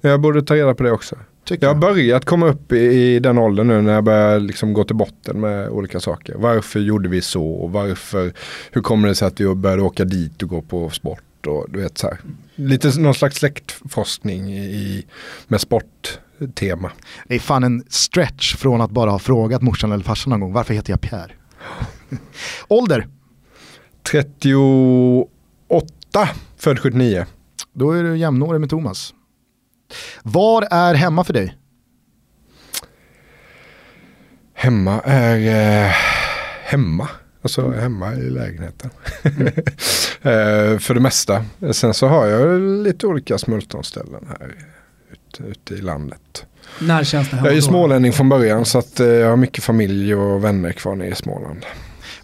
jag borde ta reda på det också. Tycker Jag har börjat komma upp i, i den åldern nu när jag börjar liksom gå till botten med olika saker. Varför gjorde vi så? Och Varför, hur kommer det sig att vi började åka dit och gå på sport? Och du vet så här. Lite någon slags släktforskning i, med sporttema. Det är fan en stretch från att bara ha frågat morsan eller farsan någon gång, varför heter jag Pierre? Ålder? 38, född 79. Då är du jämnårig med Thomas. Var är hemma för dig? Hemma är eh, hemma. Alltså hemma i lägenheten. eh, för det mesta. Sen så har jag lite olika smultronställen här ute, ute i landet. När känns det hemma Jag är ju smålänning från början så att eh, jag har mycket familj och vänner kvar nere i Småland.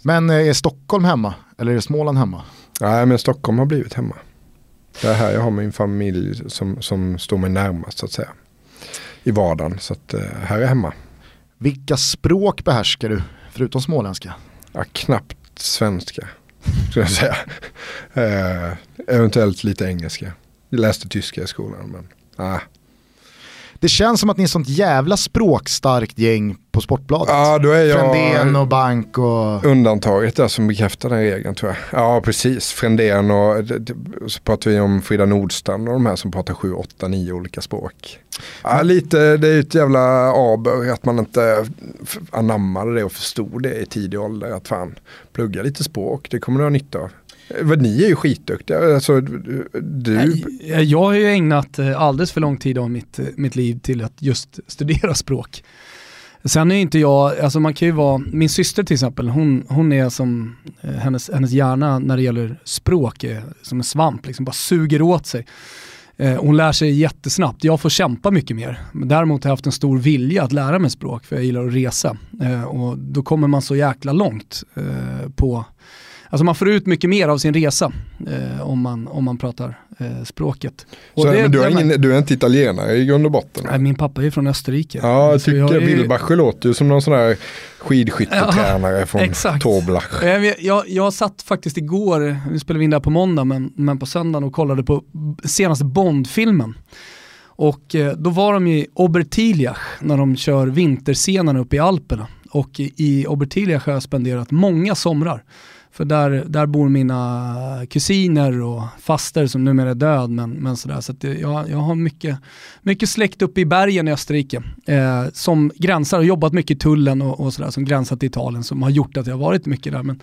Men eh, är Stockholm hemma? Eller är Småland hemma? Nej men Stockholm har blivit hemma. Det är här jag har min familj som, som står mig närmast så att säga. I vardagen så att eh, här är hemma. Vilka språk behärskar du, förutom småländska? Ja, knappt svenska. Skulle jag säga. Eh, eventuellt lite engelska. Jag läste tyska i skolan men ah. Det känns som att ni är sånt jävla språkstarkt gäng på Sportbladet. Ja då är jag Frändén och Bank och... undantaget där som bekräftar den regeln tror jag. Ja precis, Frändén och så pratar vi om Frida Nordstrand och de här som pratar 7, 8, 9 olika språk. Ja, lite, det är ett jävla aber att man inte anammade det och förstod det i tidig ålder. Att fan, plugga lite språk, det kommer du ha nytta av. Eh, ni är ju skitduktiga. Alltså, du, eh, Jag har ju ägnat eh, alldeles för lång tid av mitt, mitt liv till att just studera språk. Sen är inte jag, alltså man kan ju vara, min syster till exempel, hon, hon är som, hennes, hennes hjärna när det gäller språk är som en svamp, liksom bara suger åt sig. Hon lär sig jättesnabbt, jag får kämpa mycket mer. Men däremot har jag haft en stor vilja att lära mig språk för jag gillar att resa. Och då kommer man så jäkla långt på, alltså man får ut mycket mer av sin resa eh, om, man, om man pratar eh, språket. Och så, det- men du, det- ingen, du är inte italienare i grund och botten? Nej, min pappa är från Österrike. Ja, jag tycker är ju- Wilbacher låter ju som någon sån där skidskyttetränare från exakt. Toblach. Eh, Jag, jag, jag satt faktiskt igår, nu spelar vi in det här på måndag, men, men på söndagen och kollade på senaste Bond-filmen. Och eh, då var de i Obertiliach när de kör vinterscenen uppe i Alperna. Och i, Obertiliach har jag spenderat många somrar. För där, där bor mina kusiner och faster som numera är död. Men, men sådär. Så det- jag, jag har mycket, mycket släkt uppe i bergen i Österrike. Eh, som gränsar och jobbat mycket i tullen och, och sådär. Som gränsar till Italien. Som har gjort att jag har varit mycket där. Men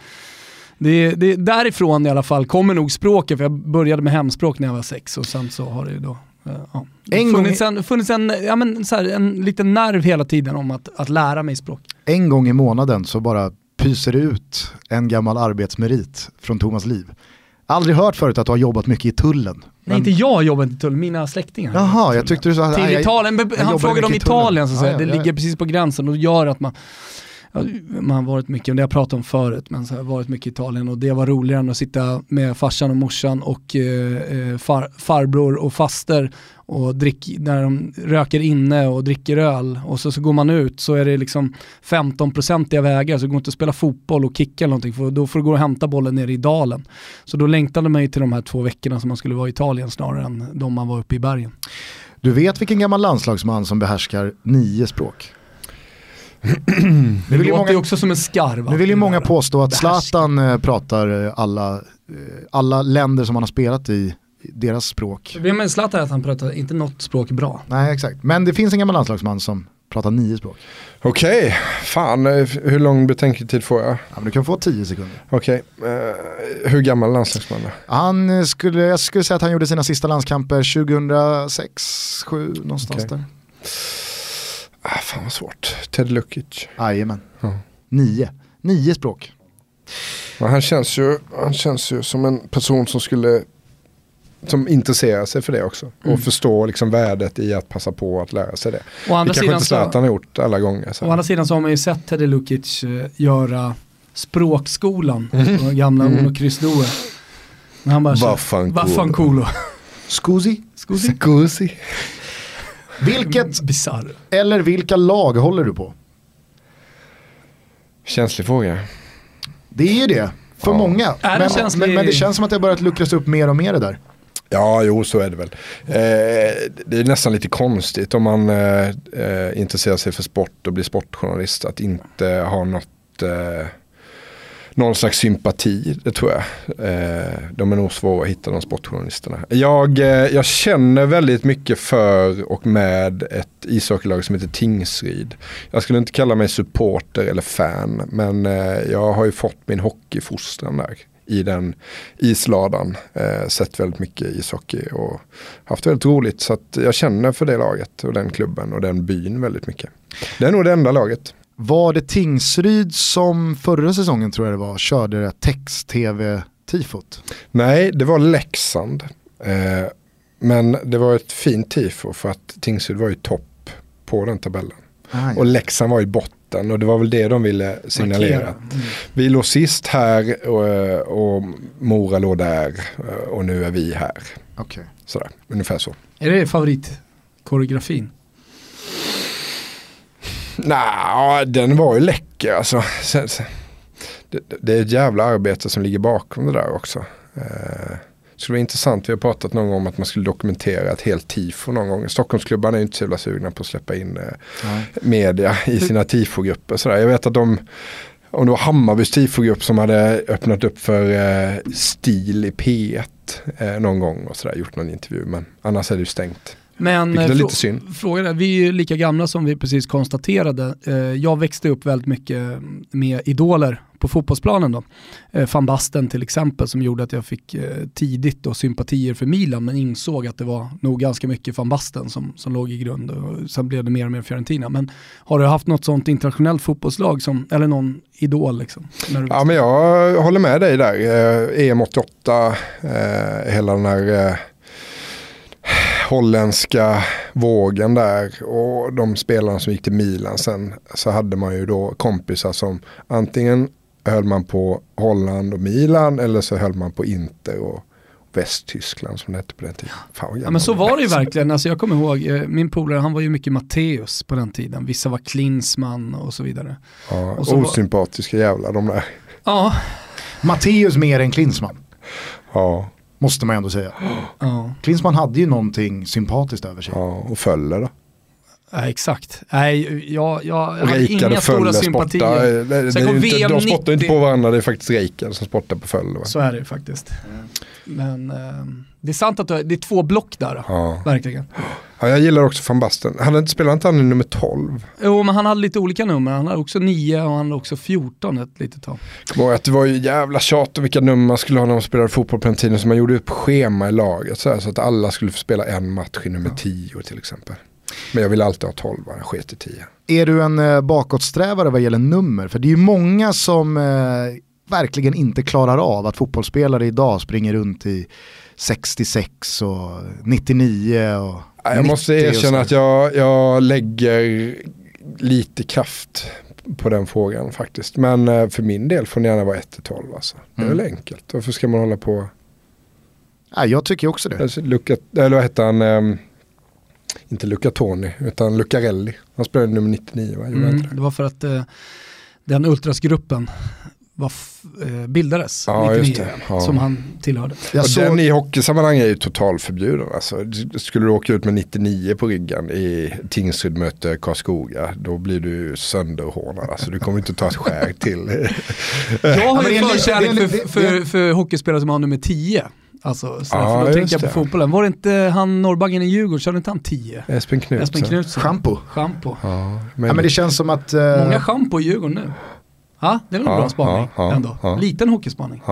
det, det, därifrån i alla fall kommer nog språket. För jag började med hemspråk när jag var sex. Och sen så har det ju då eh, ja, En gång funnits, en, funnits en, ja, men, så här, en liten nerv hela tiden om att, att lära mig språk. En gång i månaden så bara pyser ut en gammal arbetsmerit från Thomas liv. Aldrig hört förut att du har jobbat mycket i tullen. Nej, inte jag jobbar inte i tullen, mina släktingar. Jaha, jag tyckte du sa... Till nej, jag- Italien, han frågade om. Italien så att säga. Ja, det ja, ja. ligger precis på gränsen och gör att man man har varit mycket, det har jag pratat om förut, men så har jag varit mycket i Italien och det var roligare än att sitta med farsan och morsan och eh, eh far, farbror och faster och drick, när de röker inne och dricker öl och så, så går man ut så är det liksom 15-procentiga vägar så det går inte att spela fotboll och kicka eller någonting för då får du gå och hämta bollen nere i dalen. Så då längtade man ju till de här två veckorna som man skulle vara i Italien snarare än de man var uppe i bergen. Du vet vilken gammal landslagsman som behärskar nio språk? det låter många, ju också som en skarv. Nu vill ju många påstå att Zlatan eh, pratar eh, alla, eh, alla länder som han har spelat i deras språk. Med Zlatan är att han pratar inte något språk bra. Nej exakt, men det finns en gammal landslagsman som pratar nio språk. Okej, okay. fan hur lång betänketid får jag? Ja, men du kan få tio sekunder. Okej, okay. uh, hur gammal landslagsman Han skulle, jag skulle säga att han gjorde sina sista landskamper 2006, 2007 någonstans okay. där. Ah, fan vad svårt. Ted Lukic. Jajamän. Ja. Nio. Nio språk. Ja, han, känns ju, han känns ju som en person som skulle som intresserar sig för det också. Mm. Och förstår liksom värdet i att passa på att lära sig det. Å andra det kanske inte Zlatan har gjort alla gånger. Så. Å andra sidan så har man ju sett Teddy Lukic eh, göra språkskolan mm. gamla mm. Uno Kryssdoe. Men han bara Vaffanculo. Scusi? Scusi? Scusi. Vilket, Bizarre. eller vilka lag håller du på? Känslig fråga. Det är ju det, för ja. många. Men, men, men, det känns som att det har börjat luckras upp mer och mer det där. Ja, jo så är det väl. Eh, det är nästan lite konstigt om man eh, eh, intresserar sig för sport och blir sportjournalist att inte ha något eh, någon slags sympati, det tror jag. Eh, de är nog svåra att hitta de sportjournalisterna. Jag, eh, jag känner väldigt mycket för och med ett ishockeylag som heter Tingsryd. Jag skulle inte kalla mig supporter eller fan, men eh, jag har ju fått min hockeyfostran där i den isladan. Eh, sett väldigt mycket ishockey och haft väldigt roligt. Så att jag känner för det laget och den klubben och den byn väldigt mycket. Det är nog det enda laget. Var det Tingsryd som förra säsongen tror jag det var körde det text-tv-tifot? Nej, det var Leksand. Eh, men det var ett fint tifo för att Tingsryd var ju topp på den tabellen. Ah, ja. Och Leksand var i botten och det var väl det de ville signalera. Mm. Vi låg sist här och, och Mora låg där och nu är vi här. Okay. Sådär, ungefär så. Är det favoritkoreografin? Nej, den var ju läcker alltså. Det, det, är ett jävla arbete som ligger bakom det där också. Eh, det skulle vara intressant, vi har pratat någon gång om att man skulle dokumentera ett helt tifo någon gång. Stockholmsklubbarna är ju inte så jävla sugna på att släppa in eh, media i sina tifogrupper. Sådär. Jag vet att de, om det var Hammarbys tifogrupp som hade öppnat upp för eh, stil i P1 eh, någon gång och sådär, gjort någon intervju. Men annars är det ju stängt. Men är lite synd. frågan är, vi är ju lika gamla som vi precis konstaterade. Eh, jag växte upp väldigt mycket med idoler på fotbollsplanen då. Eh, Van Basten till exempel som gjorde att jag fick eh, tidigt då sympatier för Milan men insåg att det var nog ganska mycket Van Basten som, som låg i grund och sen blev det mer och mer Fiorentina. Men har du haft något sånt internationellt fotbollslag som, eller någon idol liksom? Ja men jag håller med dig där. EM 88, hela den här holländska vågen där och de spelarna som gick till Milan sen så hade man ju då kompisar som antingen höll man på Holland och Milan eller så höll man på Inter och Västtyskland som det hette på den tiden. Fan, ja, men så var det ju verkligen. Alltså, jag kommer ihåg, eh, min polare han var ju mycket Matteus på den tiden. Vissa var Klinsman och så vidare. Ja, och så osympatiska var... jävlar de där. Ja. Matteus mer än Klinsman. Ja. Måste man ändå säga. Ja. Klinsman hade ju någonting sympatiskt över sig. Ja, och Fölle då? Ja, exakt. Nej, jag, jag hade inga stora sympatier. Det, det, det inte, de spottar inte på varandra, det är faktiskt Reikard som spottar på Fölle. Så är det ju faktiskt. Mm. Men eh, det är sant att det är två block där, ja. verkligen. Ja, jag gillar också van Basten. Han inte spelat inte han i nummer 12? Jo, men han hade lite olika nummer. Han hade också 9 och han hade också 14 ett litet tag. Kommer ihåg att det var ju jävla tjat om vilka nummer man skulle ha när man spelade fotboll på den tiden. Så man gjorde upp schema i laget så, här, så att alla skulle få spela en match i nummer 10 till exempel. Men jag vill alltid ha 12, jag sket i 10. Är du en eh, bakåtsträvare vad gäller nummer? För det är ju många som eh, verkligen inte klarar av att fotbollsspelare idag springer runt i 66 och 99 och Jag måste erkänna att jag, jag lägger lite kraft på den frågan faktiskt. Men eh, för min del får ni gärna vara 1-12 alltså. Det är Mm. väl enkelt. Varför ska man hålla på? Nej, jag tycker också det. Alltså, Luca, eller vad heter han? ehm, inte Luca Toni, utan Lucarelli. Han spelade nummer 99 va? Mm, det? det var för att eh, den ultrasgruppen var eh, bildades Ja, 99, just det. Ja. som han tillhörde. Jag och såg, den i hockeysammanhang är ju totalförbjuden. Alltså, skulle du åka ut med 99 på ryggen i Tingsryd möter Karlskoga, då blir du sönderhånad. Alltså, du kommer inte ta ett skär till. Jag har ju det är- förkärlek för, för, för hockeyspelare som har nummer 10. Alltså, så Ja, för att just tänka på det. fotbollen. Var det inte han norrbaggen i Djurgården, körde inte han 10? Espen Knutsson. Espen. Schampo. Schampo. Ja, men, Ja, men det känns som att... eh, Många schampo i Djurgården nu. Ja, det är väl en Ja, bra spaning ja, ändå. Liten hockeyspaning.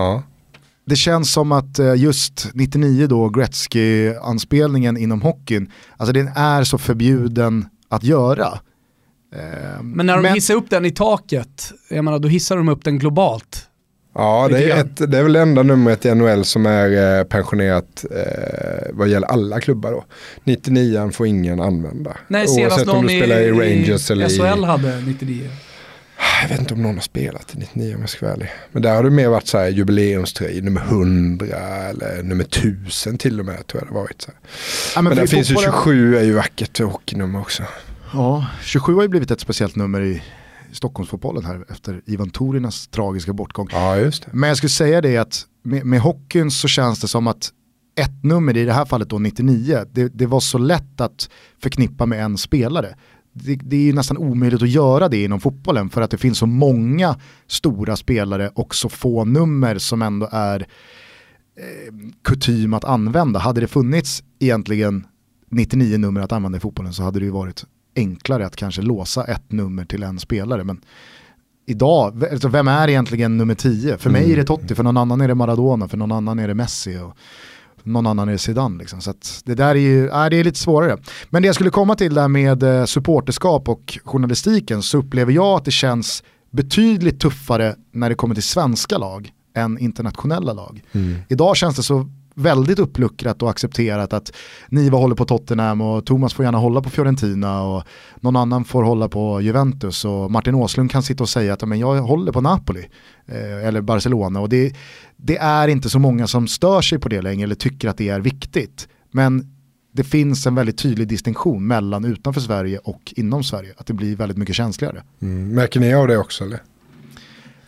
Det känns som att eh, just 99 då, Gretzky-anspelningen inom hockeyn, alltså den är så förbjuden att göra. Eh, Men när de hissar upp den i taket, jag menar då hissar de upp den globalt. Ja, det är, ett, det är väl det enda numret i NHL som är eh, pensionerat eh, vad gäller alla klubbar då. 99 får ingen använda. Nej, senast Oavsett om du i, spelar i Rangers i eller SHL i... hade 99. Jag vet inte om någon har spelat i 99 om jag ska vara ärlig. Men där har det mer varit så här jubileumströj, nummer 100 eller nummer 1000 till och med tror jag det varit. Så ja, Men, där i finns ju fotbollen- 27 är ju vackert hockeynummer också. Ja, 27 har ju blivit ett speciellt nummer i Stockholmsfotbollen här efter Ivan Torinas tragiska bortgång. Ja, just det. Men jag skulle säga det att med, med hockeyn så känns det som att ett nummer, i det här fallet då 99, det, det var så lätt att förknippa med en spelare. Det, det är ju nästan omöjligt att göra det inom fotbollen för att det finns så många stora spelare och så få nummer som ändå är eh, kutym att använda. Hade det funnits egentligen 99 nummer att använda i fotbollen så hade det ju varit enklare att kanske låsa ett nummer till en spelare. Men idag, alltså vem är egentligen nummer 10? För mig är det Totti, för någon annan är det Maradona, för någon annan är det Messi och någon annan är Zidane. Liksom. Så det där är ju, äh, det är lite svårare. Men det jag skulle komma till där med eh, supporterskap och journalistiken så upplever jag att det känns betydligt tuffare när det kommer till svenska lag än internationella lag. Idag känns det så väldigt uppluckrat och accepterat att Niva håller på Tottenham och Thomas får gärna hålla på Fiorentina och någon annan får hålla på Juventus och Martin Åslund kan sitta och säga att "Ja, men jag håller på Napoli eh, eller Barcelona och det, det är inte så många som stör sig på det längre eller tycker att det är viktigt. Men det finns en väldigt tydlig distinktion mellan utanför Sverige och inom Sverige, att det blir väldigt mycket känsligare. Mm. Märker ni av det också eller?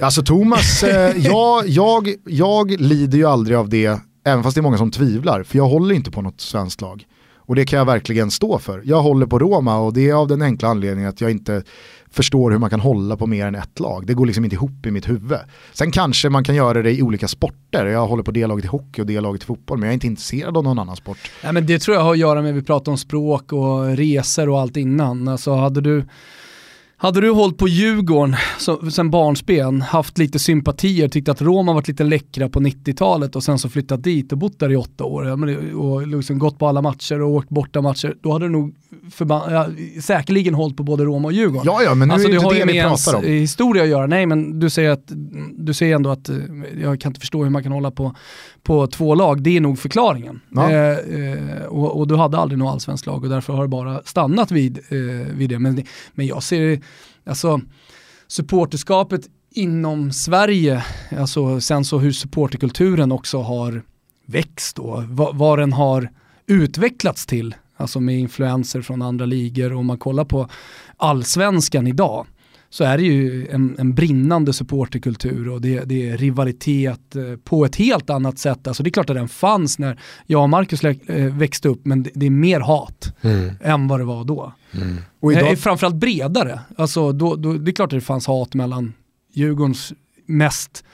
Alltså Thomas, eh, jag, jag, jag lider ju aldrig av det, även fast det är många som tvivlar, för jag håller inte på något svenskt lag. Och det kan jag verkligen stå för. Jag håller på Roma och det är av den enkla anledningen att jag inte förstår hur man kan hålla på mer än ett lag. Det går liksom inte ihop i mitt huvud. Sen kanske man kan göra det i olika sporter. Jag håller på det laget i hockey och det laget i fotboll, men jag är inte intresserad av någon annan sport. Nej, men det tror jag har att göra med, vi pratade om språk och resor och allt innan. Alltså hade du, hade du hållit på Djurgården så, sen barnsben, haft lite sympatier, tyckt att Roma varit lite läckra på 90-talet och sen så flyttat dit och bott där i åtta år och liksom gått på alla matcher och åkt borta matcher, då hade du nog ja, säkerligen hållit på både Roma och Djurgården. Ja, ja, men nu alltså, är det det har inte ju det vi med ens pratar om. historia att göra. Nej, men du säger, att, du säger ändå att eh, jag kan inte förstå hur man kan hålla på, på två lag. Det är nog förklaringen. Ja. Eh, eh, och, och du hade aldrig något allsvenskt lag och därför har det bara stannat vid, eh, vid det. Men, men jag ser, alltså supporterskapet inom Sverige, alltså sen så hur supporterkulturen också har växt då, vad, vad den har utvecklats till, alltså med influenser från andra ligor och om man kollar på allsvenskan idag så är det ju en, en brinnande supporterkultur och det, det är rivalitet eh, på ett helt annat sätt. Alltså det är klart att den fanns när jag och Marcus eh, växte upp men det, det är mer hat än vad det var då. Och Idag... idag, Framförallt bredare. Alltså då, då, det är klart att det fanns hat mellan Djurgårdens mest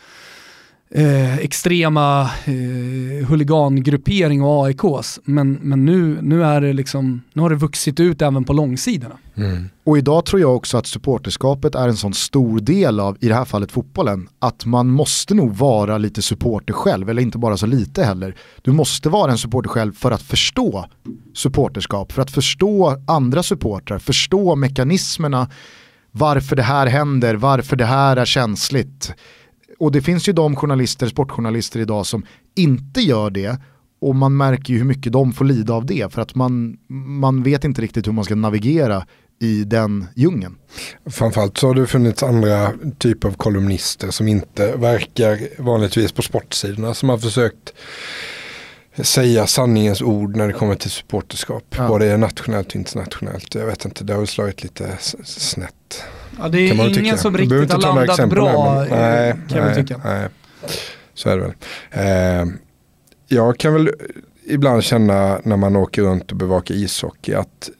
eh, extrema eh, huligangruppering och AIKs. Men, men nu, nu, är det liksom, nu har det vuxit ut även på långsidorna. Och idag tror jag också att supporterskapet är en sån stor del av, i det här fallet fotbollen, att man måste nog vara lite supporter själv, eller inte bara så lite heller. Du måste vara en supporter själv för att förstå supporterskap, för att förstå andra supportrar, förstå mekanismerna, varför det här händer, varför det här är känsligt. Och det finns ju de journalister, sportjournalister idag som inte gör det och man märker ju hur mycket de får lida av det för att man, man vet inte riktigt hur man ska navigera i den djungeln. Framförallt så har det funnits andra typer av kolumnister som inte verkar vanligtvis på sportsidorna som har försökt säga sanningens ord när det kommer till supporterskap. Ja. Både nationellt och internationellt. Jag vet inte, det har slagit lite snett. Ja, det är ingen tycka. som riktigt har landat bra här, nej, kan nej, tycka. Nej. Så är det väl. Eh, jag kan väl ibland känna när man åker runt och bevakar ishockey att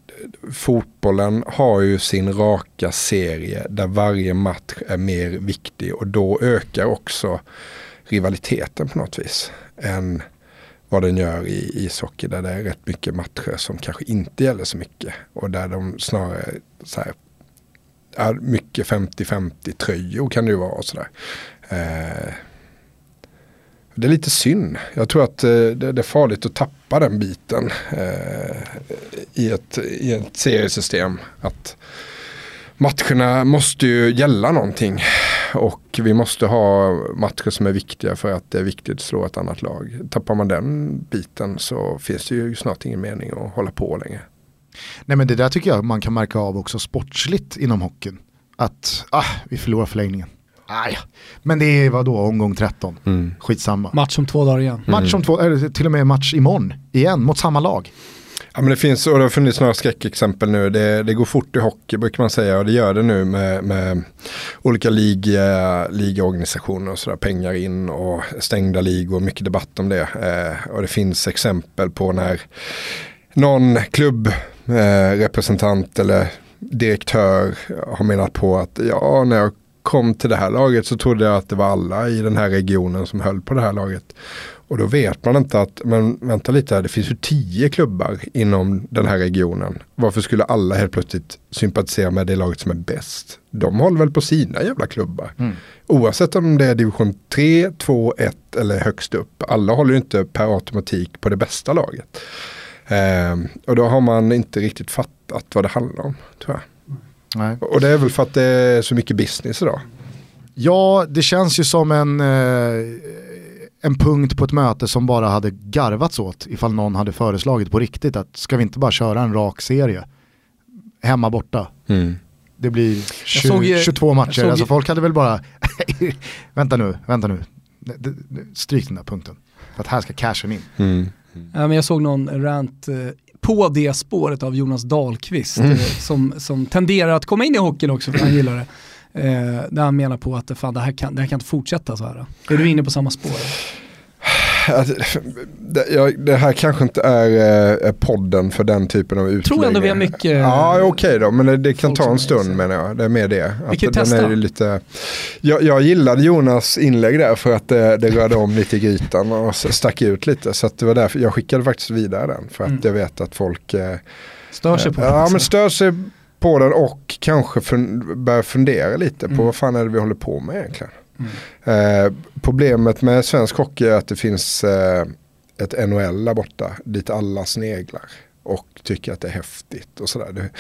fotbollen har ju sin raka serie där varje match är mer viktig och då ökar också rivaliteten på något vis. Än vad den gör i ishockey där det är rätt mycket matcher som kanske inte gäller så mycket. Och där de snarare så här, är mycket 50-50 tröjor kan det ju vara och sådär. Eh, det är lite synd. Jag tror att eh, det är farligt att tappa den biten eh, i, ett, i ett seriesystem. Att matcherna måste ju gälla någonting. Och vi måste ha matcher som är viktiga för att det är viktigt att slå ett annat lag. Tappar man den biten så finns det ju snart ingen mening att hålla på längre. Nej men det där tycker jag man kan märka av också sportsligt inom hockeyn. Att ah, vi förlorar förlängningen. Aj. Men det är vadå, omgång 13. Mm. Skitsamma. Match om två dagar igen. Mm. Match om två, eller till och med match imorgon igen mot samma lag. Ja, men det finns, och det har funnits några skräckexempel nu. Det, det går fort i hockey brukar man säga och det gör det nu med, med olika liga, ligaorganisationer och sådär. Pengar in och stängda ligor, mycket debatt om det. Eh, och det finns exempel på när någon klubbrepresentant eh, eller direktör har menat på att ja, när jag kom till det här laget så trodde jag att det var alla i den här regionen som höll på det här laget. Och då vet man inte att, men vänta lite här, det finns ju tio klubbar inom den här regionen. Varför skulle alla helt plötsligt sympatisera med det laget som är bäst? De håller väl på sina jävla klubbar. Mm. Oavsett om det är division 3, 2, 1 eller högst upp. Alla håller ju inte per automatik på det bästa laget. Eh, och då har man inte riktigt fattat vad det handlar om, tror jag. Nej. Och det är väl för att det är så mycket business idag. Ja, det känns ju som en, eh, en punkt på ett möte som bara hade garvats åt ifall någon hade föreslagit på riktigt att ska vi inte bara köra en rak serie? Hemma borta. Mm. Det blir 20, såg, 22 matcher, såg, alltså folk hade väl bara, vänta nu, vänta nu, stryk den där punkten. För att här ska cashen in. Mm. Mm. Men jag såg någon rant eh, på det spåret av Jonas Dahlqvist mm. Eh, som, som tenderar att komma in i hockeyn också för han gillar det. Eh, där han menar på att fan, det, här kan, det här kan inte fortsätta så här. Är du inne på samma spår? Det, här kanske inte är eh, podden för den typen av utläggning. Tror ändå vi har mycket. Ja okej okay då, men det, det kan ta en stund menar jag. Det är mer det. Vi kan testa. Är lite, jag, jag gillade Jonas inlägg där för att det, det rörde om lite i grytan och stack ut lite. Så det var därför jag skickade faktiskt vidare den. För att mm. jag vet att folk eh, stör sig på den. Ja men stör sig på den och kanske fun börjar fundera lite mm. på vad fan är det vi håller på med egentligen. Eh, problemet med svensk hockey är att det finns eh, ett NHL där borta dit alla sneglar och tycker att det är häftigt och sådär.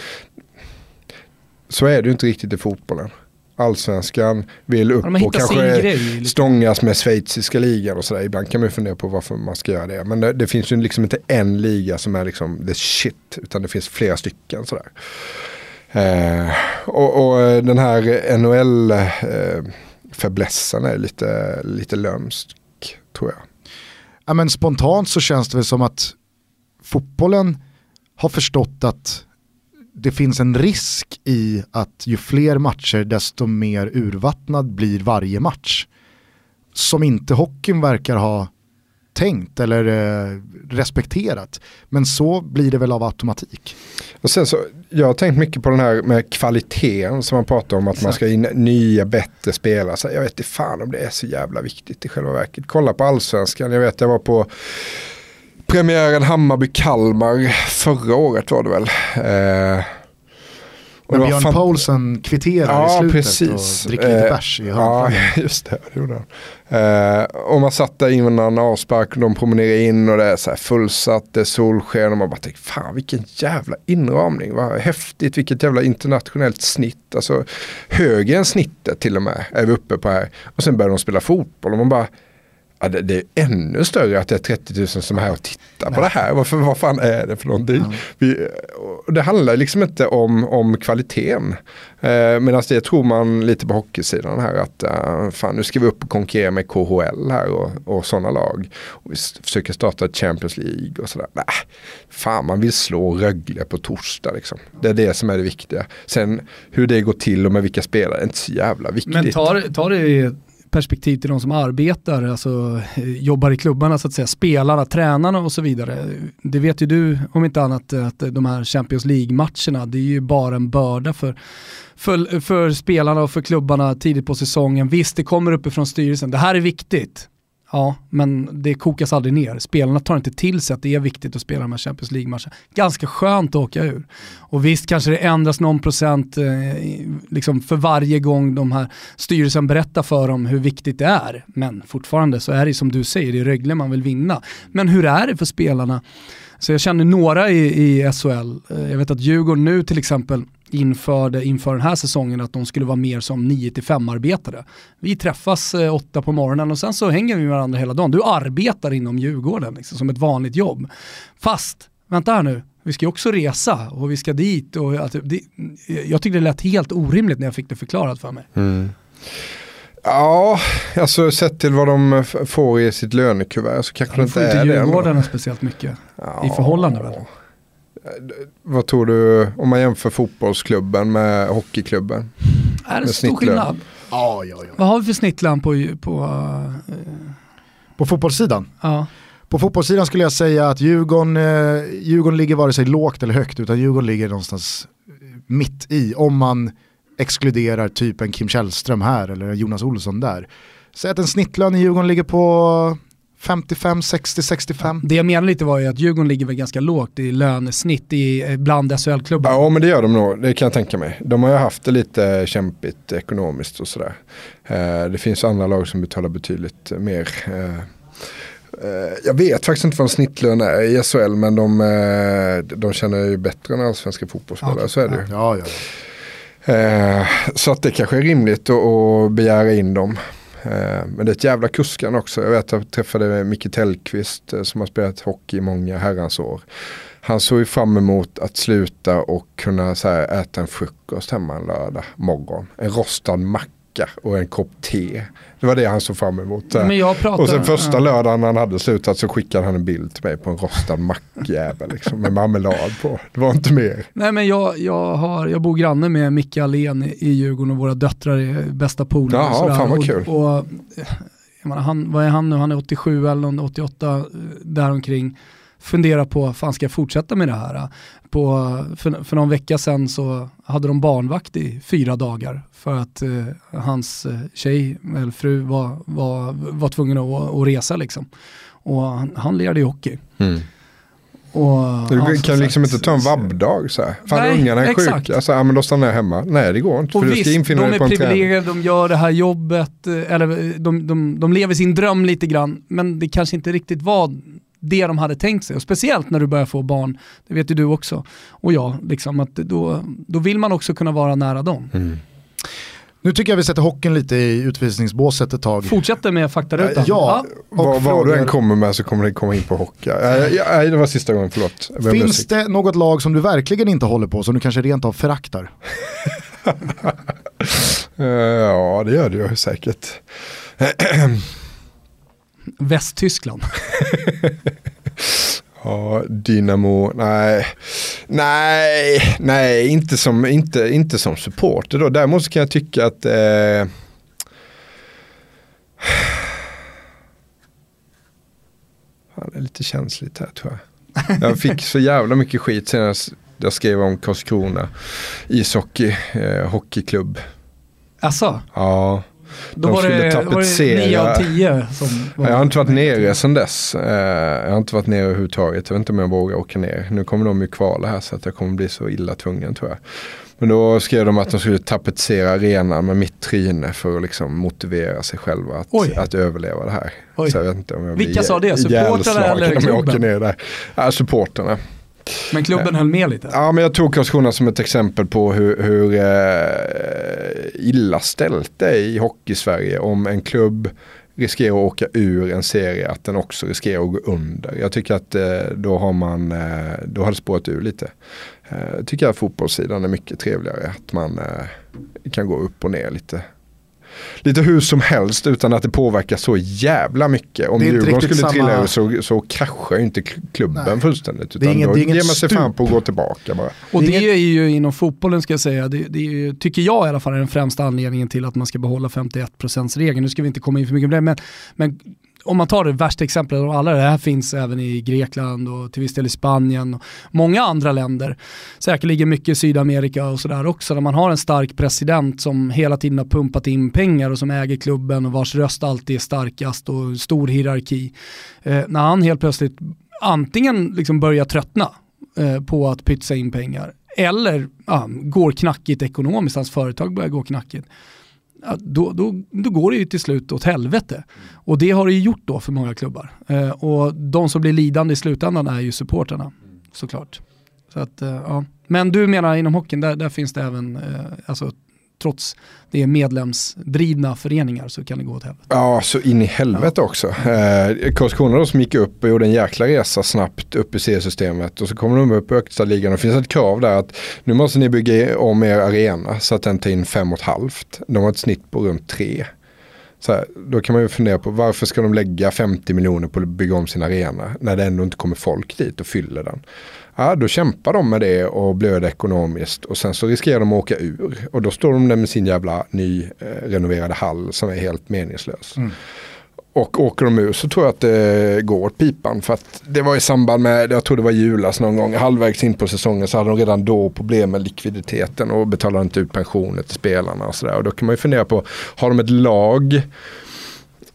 så är det ju inte riktigt i fotbollen. Allsvenskan vill upp och kanske liksom. stångas med schweiziska ligan och sådär. Ibland kan man ju fundera på varför man ska göra det. Men det, det, finns ju liksom inte en liga som är liksom the shit. Utan det finns flera stycken sådär. Eh, och, och, den här NHL eh, fäblessen är lite, lite lömsk tror jag. Ja, men spontant så känns det väl som att fotbollen har förstått att det finns en risk i att ju fler matcher desto mer urvattnad blir varje match. Som inte hockeyn verkar ha tänkt eller eh, respekterat. Men så blir det väl av automatik. Och sen så, jag har tänkt mycket på den här med kvaliteten som man pratar om att man ska in nya bättre spelare. Så jag vet inte fan om det är så jävla viktigt i själva verket. Kolla på allsvenskan, jag vet jag var på premiären Hammarby-Kalmar förra året var det väl. Eh, när Björn fan... Paulsen kvitterar ja, i slutet precis. och dricker lite eh, bärs i Ja, just det. det gjorde han. Eh, och man satt där innan avspark och de promenerade in och det är så här fullsatt, det är solsken och man bara tänkte fan vilken jävla inramning, vad häftigt, vilket jävla internationellt snitt. Alltså högre än snittet till och med är vi uppe på här. Och sen börjar de spela fotboll och man bara Ja, det, det, är ännu större att det är 30 000 som är här och tittar på det här. Varför, vad fan är det för någonting? Ja. Vi, det handlar liksom inte om, om kvaliteten. Eh, Medan det tror man lite på hockeysidan här att uh, fan nu ska vi upp och konkurrera med KHL här och, och sådana lag. Och vi försöker starta ett Champions League och sådär. Nej, fan man vill slå Rögle på torsdag liksom. Det är det som är det viktiga. Sen hur det går till och med vilka spelare är inte så jävla viktigt. Men tar, tar det perspektiv till de som arbetar, alltså eh, jobbar i klubbarna så att säga, spelarna, tränarna och så vidare. Det vet ju du om inte annat eh, att de här Champions League-matcherna, det är ju bara en börda för, för, för spelarna och för klubbarna tidigt på säsongen. Visst, det kommer uppifrån styrelsen, det här är viktigt. Ja, men det kokas aldrig ner. Spelarna tar inte till sig att det är viktigt att spela de här Champions League-matcherna. Ganska skönt att åka ur. Och visst kanske det ändras någon procent eh, liksom för varje gång de här styrelsen berättar för dem hur viktigt det är. Men fortfarande så är det som du säger, det är Rögle man vill vinna. Men hur är det för spelarna? Så jag känner några i, i SHL, eh, jag vet att Djurgården nu till exempel införde inför den här säsongen att de skulle vara mer som 9-5 arbetare. Vi träffas eh, åtta på morgonen och sen så hänger vi med varandra hela dagen. Du arbetar inom Djurgården liksom, som ett vanligt jobb. Fast, vänta här nu, vi ska ju också resa och vi ska dit. Och, att, det, jag tyckte det lät helt orimligt när jag fick det förklarat för mig. Mm. Ja, alltså sett till vad de får i sitt lönekuvert så kanske det inte är det. De får inte Djurgården speciellt mycket ja. i förhållande väl? Vad tror du om man jämför fotbollsklubben med hockeyklubben? Är det stor skillnad? Ja, ja, ja. Vad har vi för snittlön på, på, uh, på fotbollssidan? Ja. På fotbollssidan skulle jag säga att Djurgården, eh, Djurgården ligger vare sig lågt eller högt utan Djurgården ligger någonstans mitt i om man exkluderar typ en Kim Källström här eller Jonas Olsson där. Säg att en snittlön i Djurgården ligger på 55, 60, 65. Det jag menar lite var ju att Djurgården ligger väl ganska lågt i lönesnitt i, eh, bland SHL-klubbar. Ja men det gör de nog, det kan jag tänka mig. De har ju haft det lite kämpigt ekonomiskt och sådär. Eh, det finns andra lag som betalar betydligt mer. Eh, jag vet faktiskt inte vad en snittlön är i SHL men de, de känner ju bättre än allsvenska fotbollsspelare, okay. så är det ju. Ja, ja, ja. Så att det kanske är rimligt att begära in dem. Eh, men det är ett jävla kuskan också. Jag vet att jag träffade Micke Tellqvist eh, som har spelat hockey i många herrans år. Han såg ju fram emot att sluta och kunna så här, äta en frukost hemma en lördag morgon. En rostad macka och en kopp te. Det var det han såg fram emot. Pratar, och sen första ja. lördagen han hade slutat så skickade han en bild till mig på en rostad mackjävel liksom, med marmelad på. Det var inte mer. Nej men jag, jag, har, jag bor granne med Micke Allén i Djurgården och våra döttrar är bästa polare. Jaha, fan vad kul. Och, och, menar, han, vad är han nu? Han är 87 eller 88 eh, däromkring fundera på, fan ska jag fortsätta med det här? På, för, för någon vecka sedan så hade de barnvakt i fyra dagar för att eh, hans eh, tjej, eller fru, var, var, var tvungen att, att resa liksom. Och han, han lirade i hockey. Mm. Och, du kan sagt, liksom inte ta en vabbdag så här. Fan nej, ungarna är exakt. sjuka, alltså, ja, men då stannar jag hemma. Nej det går inte. Och för visst, du ska infinna De är privilegierade, de gör det här jobbet, eh, eller de, de, de lever sin dröm lite grann. Men det kanske inte riktigt var det de hade tänkt sig. Och speciellt när du börjar få barn, det vet ju du också, och jag, liksom, att då, då vill man också kunna vara nära dem. Mm. Nu tycker jag vi sätter hockeyn lite i utvisningsbåset ett tag. Fortsätter med faktarutan. Ja, vad, vad du än kommer med så kommer det komma in på hockey. Nej, det var sista gången, förlåt. Finns det något lag som du verkligen inte håller på, som du kanske rent av föraktar? ja, det gör det ju säkert. Västtyskland. ja, Dynamo, nej. Nej, nej, inte som, inte, inte som supporter då. Däremot kan jag tycka att eh, det är lite känsligt här tror jag. Jag fick så jävla mycket skit senast jag skrev om Karlskrona ishockey, eh, hockeyklubb. Alltså? Ja. Då de var skulle det, tapetsera. Var det 9 av 10 som var Jag har inte varit nere sedan dess. Eh, jag har inte varit nere överhuvudtaget. Jag vet inte om jag vågar åka ner. Nu kommer de ju kvala här så att jag kommer bli så illa tvungen tror jag. Men då skrev de att de skulle tapetsera arenan med mitt tryne för att liksom motivera sig själva att, att överleva det här. Så jag vet inte om jag Vilka sa det? Supportrarna eller klubben? Om jag åker ner där. Ja, supporterna. Men klubben höll med lite? Ja, men jag tog Karlskrona som ett exempel på hur, hur eh, illa ställt det är i hockey-Sverige om en klubb riskerar att åka ur en serie att den också riskerar att gå under. Jag tycker att eh, då har man, eh, då har det spårat ur lite. Jag tycker att fotbollssidan är mycket trevligare. Att man kan gå upp och ner lite lite hur som helst utan att det påverkar så jävla mycket. Om Djurgården skulle samma... trilla över så, så kraschar ju inte klubben Nej. fullständigt. Utan det är ingen, då det är ger man sig fan på att gå tillbaka bara. Och det är, ju inom fotbollen ska jag säga, det, det ju, tycker jag i alla fall är den främsta anledningen till att man ska behålla 51%-regeln. Nu ska vi inte komma in för mycket på det, men, men om man tar det värsta exemplet av alla, det här finns även i Grekland och till viss del i Spanien och många andra länder. Säkerligen mycket i Sydamerika och sådär också, där man har en stark president som hela tiden har pumpat in pengar och som äger klubben och vars röst alltid är starkast och stor hierarki. Eh, när han helt plötsligt antingen liksom börjar tröttna eh, på att pytsa in pengar eller ja, går knackigt ekonomiskt, hans företag börjar gå knackigt då, då, då går det ju till slut åt helvete. Och det har det ju gjort då för många klubbar. Eh, och de som blir lidande i slutändan är ju supporterna såklart. Så att, eh, ja. Men du menar inom hockeyn, där, där finns det även eh, alltså, trots det är medlemsdrivna föreningar så kan det gå åt helvete. Ja, så in i helvete ja. också. Eh, Karlskrona då som gick upp och gjorde en jäkla resa snabbt upp i seriesystemet och så kommer de upp i högsta ligan och det finns ett krav där att nu måste ni bygga om er arena så att den tar in fem och ett halvt. De har ett snitt på runt tre. Så här, då kan man ju fundera på varför ska de lägga 50 miljoner på att bygga om sin arena när det ändå inte kommer folk dit och fyller den. Ja, då kämpar de med det och blöder ekonomiskt och sen så riskerar de att åka ur. Och då står de där med sin jävla nyrenoverade eh, hall som är helt meningslös. Mm. Och åker de ur så tror jag att det går åt pipan. För att det var i samband med, jag tror det var julas någon gång, halvvägs in på säsongen så hade de redan då problem med likviditeten och betalade inte ut pensioner till spelarna och sådär. Och då kan man ju fundera på, har de ett lag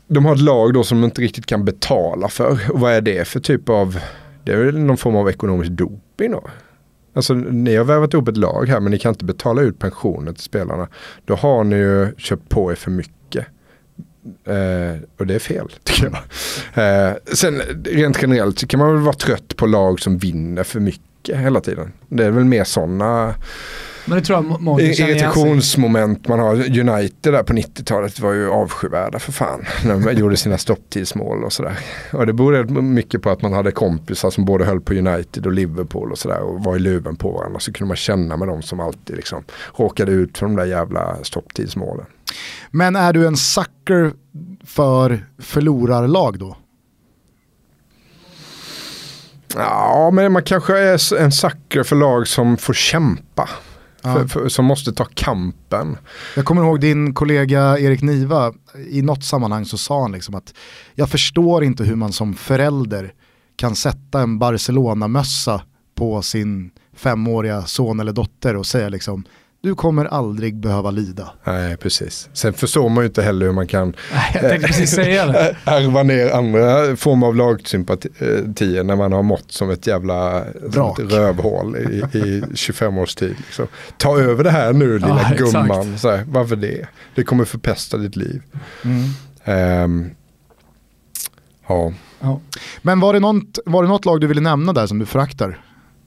de har ett lag då som de inte riktigt kan betala för. Och vad är det för typ av det är väl någon form av ekonomisk doping då. Alltså ni har värvat ihop ett lag här men ni kan inte betala ut pensioner till spelarna. Då har ni ju köpt på er för mycket. Eh, och det är fel tycker jag. Eh, sen rent generellt så kan man väl vara trött på lag som vinner för mycket hela tiden. Det är väl mer sådana men det tror jag många Irritationsmoment man har. United där på 90-talet var ju avskyvärda för fan. När de gjorde sina stopptidsmål och sådär. Och det berodde mycket på att man hade kompisar som både höll på United och Liverpool och sådär. Och var i luven på varandra. Så kunde man känna med dem som alltid liksom råkade ut för de där jävla stopptidsmålen. Men är du en sucker för förlorarlag då? Ja, men man kanske är en sucker för lag som får kämpa. Ja. För, för, som måste ta kampen. Jag kommer ihåg din kollega Erik Niva, i något sammanhang så sa han liksom att jag förstår inte hur man som förälder kan sätta en Barcelona-mössa på sin femåriga son eller dotter och säga liksom du kommer aldrig behöva lida. Nej, precis. Sen förstår man ju inte heller hur man kan ärva ner andra former av lagsympatier när man har mått som ett jävla som ett rövhål i, i 25 års tid. Så, ta över det här nu lilla ja, gumman. Så här, varför det? Det kommer förpesta ditt liv. Mm. Um, ja. ja. Men var det, något, var det något lag du ville nämna där som du föraktar?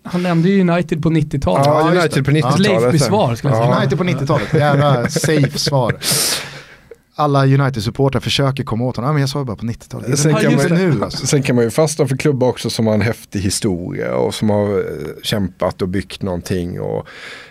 Han nämnde ju United på 90-talet. Ja, United på 90-talet. Leifby-svar skulle jag säga. United på 90-talet, jävla safe svar. Alla United-supportrar försöker komma åt honom. Ja, men jag sa ju bara på 90-talet. Sen, kan man, nu, alltså. sen kan man ju fastna för klubbar också som har en häftig historia och som har eh, kämpat och byggt någonting. Och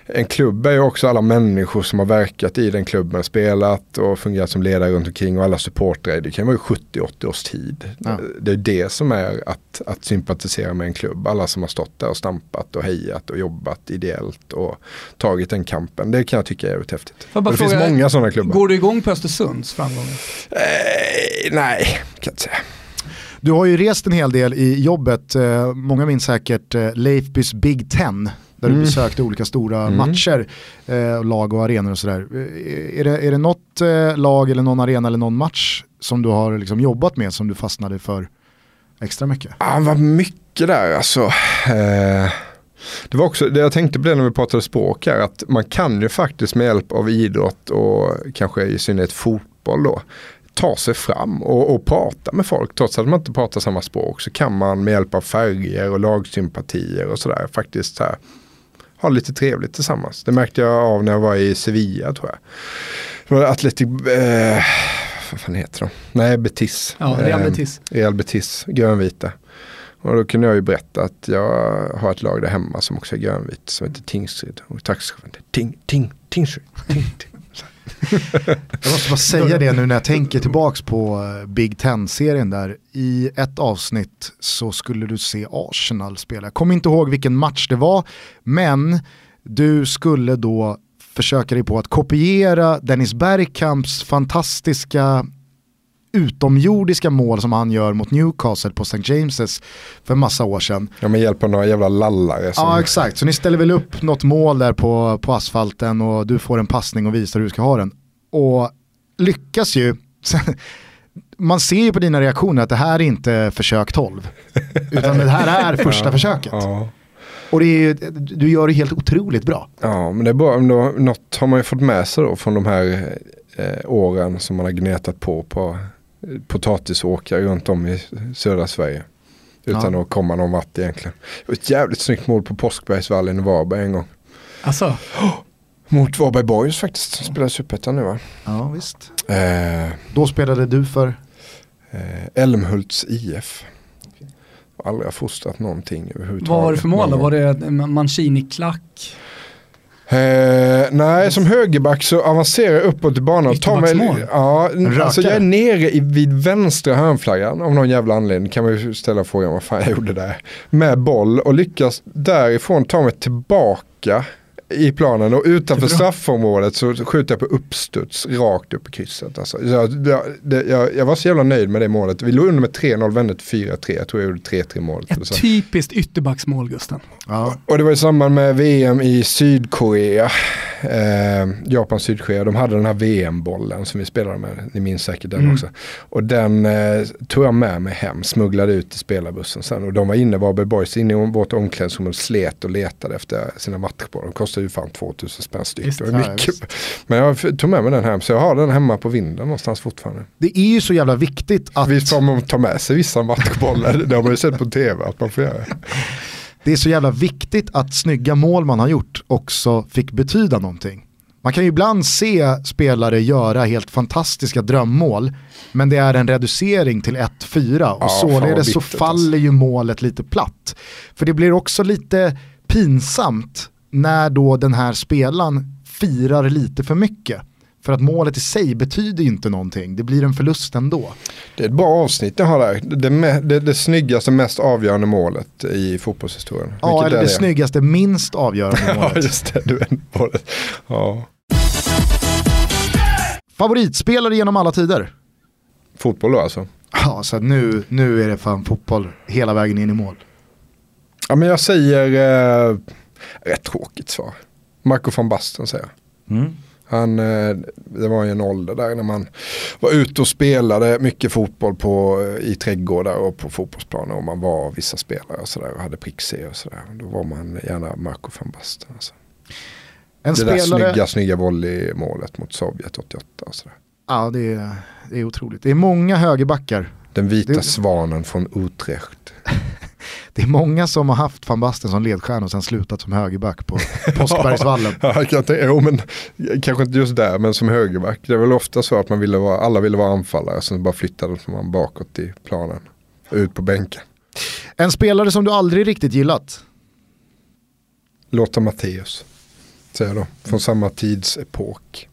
en klubb är ju också alla människor som har verkat i den klubben, spelat och fungerat som ledare runt omkring och alla supportrar. Det kan vara 70-80 års tid. Ja. Det är det som är att, att sympatisera med en klubb. Alla som har stått där och stampat och hejat och jobbat ideellt och tagit den kampen. Det kan jag tycka är jävligt häftigt. det fråga, finns många sådana klubbar. Går du igång på Östersunds framgångar? Eh, nej, kan jag inte säga. Du har ju rest en hel del i jobbet. Eh, många minns säkert eh, Leifbys Big Ten där mm. du besökte olika stora mm. matcher, eh, lag och arenor och sådär. Eh, är det, är det något eh, lag eller någon arena eller någon match som du har liksom jobbat med som du fastnade för extra mycket? Ja, vad mycket där alltså. Eh, det var också det jag tänkte på det när vi pratade språk här, att man kan ju faktiskt med hjälp av idrott och kanske i synnerhet fotboll då, ta sig fram och, och, prata med folk. Trots att man inte pratar samma språk så kan man med hjälp av färger och lagsympatier och sådär faktiskt så här, ha lite trevligt tillsammans. Det märkte jag av när jag var i Sevilla tror jag. Det var Atletic, eh, vad fan heter de? Nej, Betis. Ja, Real Eh, Betis. Real Betis, grönvita. Och då kunde jag ju berätta att jag har ett lag där hemma som också är grönvit som heter Tingsryd. Och taxichauffören, Ting, Ting, Tingsryd. Ting, ting. Jag måste bara säga det nu när jag tänker tillbaks på eh, Big Ten-serien där. I ett avsnitt så skulle du se Arsenal spela. Jag kommer inte ihåg vilken match det var, men du skulle då försöka dig på att kopiera Dennis Bergkamps fantastiska utomjordiska mål som han gör mot Newcastle på St. James's för massa år sedan. Ja, med hjälp av några jävla lallare. Som, Ja exakt, så ni ställer väl upp något mål där på, på asfalten och du får en passning och visar hur du ska ha den. Och lyckas ju, man ser ju på dina reaktioner att det här är inte försök 12. Utan det här är första försöket. Ja. Och det är, du gör det helt otroligt bra. ja, men det är då, något har man ju fått med sig då från de här eh, åren som man har gnetat på på potatisåkrar runt om i södra Sverige. Utan Ja. att komma någon vart egentligen. Ett jävligt snyggt mål på Påskbergsvallen i Varberg en gång. Alltså, Mot Varberg Boys faktiskt, som spelar Superettan nu va? Ja visst. Eh, Då spelade du för, eh, Älmhults IF. Aldrig har fostrat någonting överhuvudtaget. vad var det för mål då? Var det Mancini-klack? Eh, nej, som högerback så avancerar jag uppåt i banan. tar mig-? Ja, alltså jag är nere i, vid vänstra hörnflaggan av någon jävla anledning. Kan man ju ställa frågan vad fan jag gjorde där. Med boll och lyckas därifrån ta mig tillbaka i planen och utanför straffområdet så skjuter jag på uppstuds rakt upp i krysset. Alltså, jag, jag, det, jag, jag var så jävla nöjd med det målet. Vi låg under med 3-0, vände till 4-3. Jag tror jag gjorde 3-3 målet. Ett så. typiskt ytterbacksmål Gusten. ja, Och det var i samband med VM i Sydkorea. Eh, Japan-Sydkorea. De hade den här VM-bollen som vi spelade med. Ni minns säkert den Mm. också. Och den eh, tog jag med mig hem. Smugglade ut i spelarbussen sen. Och de var inne, Varberg Boys, inne i vårt omklädningsrum och slet och letade efter sina matchbollar. De kostade ju fan 2000 spänn styck. Visst. Ja. Men jag tog med mig den hem. Så jag har den hemma på vinden någonstans fortfarande. det är ju så jävla viktigt att Visst får man ta med sig vissa matchbollar. det har man ju sett på tv att man får göra. det är så jävla viktigt att snygga mål man har gjort också fick betyda någonting. Man kan ju ibland se spelare göra helt fantastiska drömmål men det är en reducering till 1-4 och Ja, således så bittert, faller ju målet lite platt. För det blir också lite pinsamt när då den här spelaren firar lite för mycket. För att målet i sig betyder inte någonting, det blir en förlust ändå. Det är ett bra avsnitt jag har där. Det, det, det, det snyggaste, mest avgörande målet i fotbollshistorien. Ja, Vilket eller är det snyggaste, minst avgörande Ja, målet. just det. Du det. Ja. Favoritspelare genom alla tider? Fotboll då alltså. Ja, så nu, nu är det fan fotboll hela vägen in i mål. Ja, men jag säger, eh, rätt tråkigt svar. Marco van Basten säger jag. Han, eh, det var ju en ålder där när man var ute och spelade mycket fotboll på, eh, i trädgårdar och på fotbollsplaner och man var vissa spelare och sådär och hade prick C och sådär. Då var man gärna Marco van Basten. Alltså. En Det där spelare, snygga, snygga volleymålet mot Sovjet 88 och sådär. ja det är, det är otroligt. Det är många högerbackar. Den vita Det- svanen från Utrecht. Det är många som har haft van Basten som ledstjärna och sen slutat som högerback på Påskbergsvallen. Ja, kan tänka, jo, men, kanske inte just där, men som högerback. Det är väl ofta så att man ville vara, alla ville vara anfallare, så bara flyttade man bakåt i planen. Ut på bänken. En spelare som du aldrig riktigt gillat? Lotta Matteus, säger jag då. Från samma tidsepok.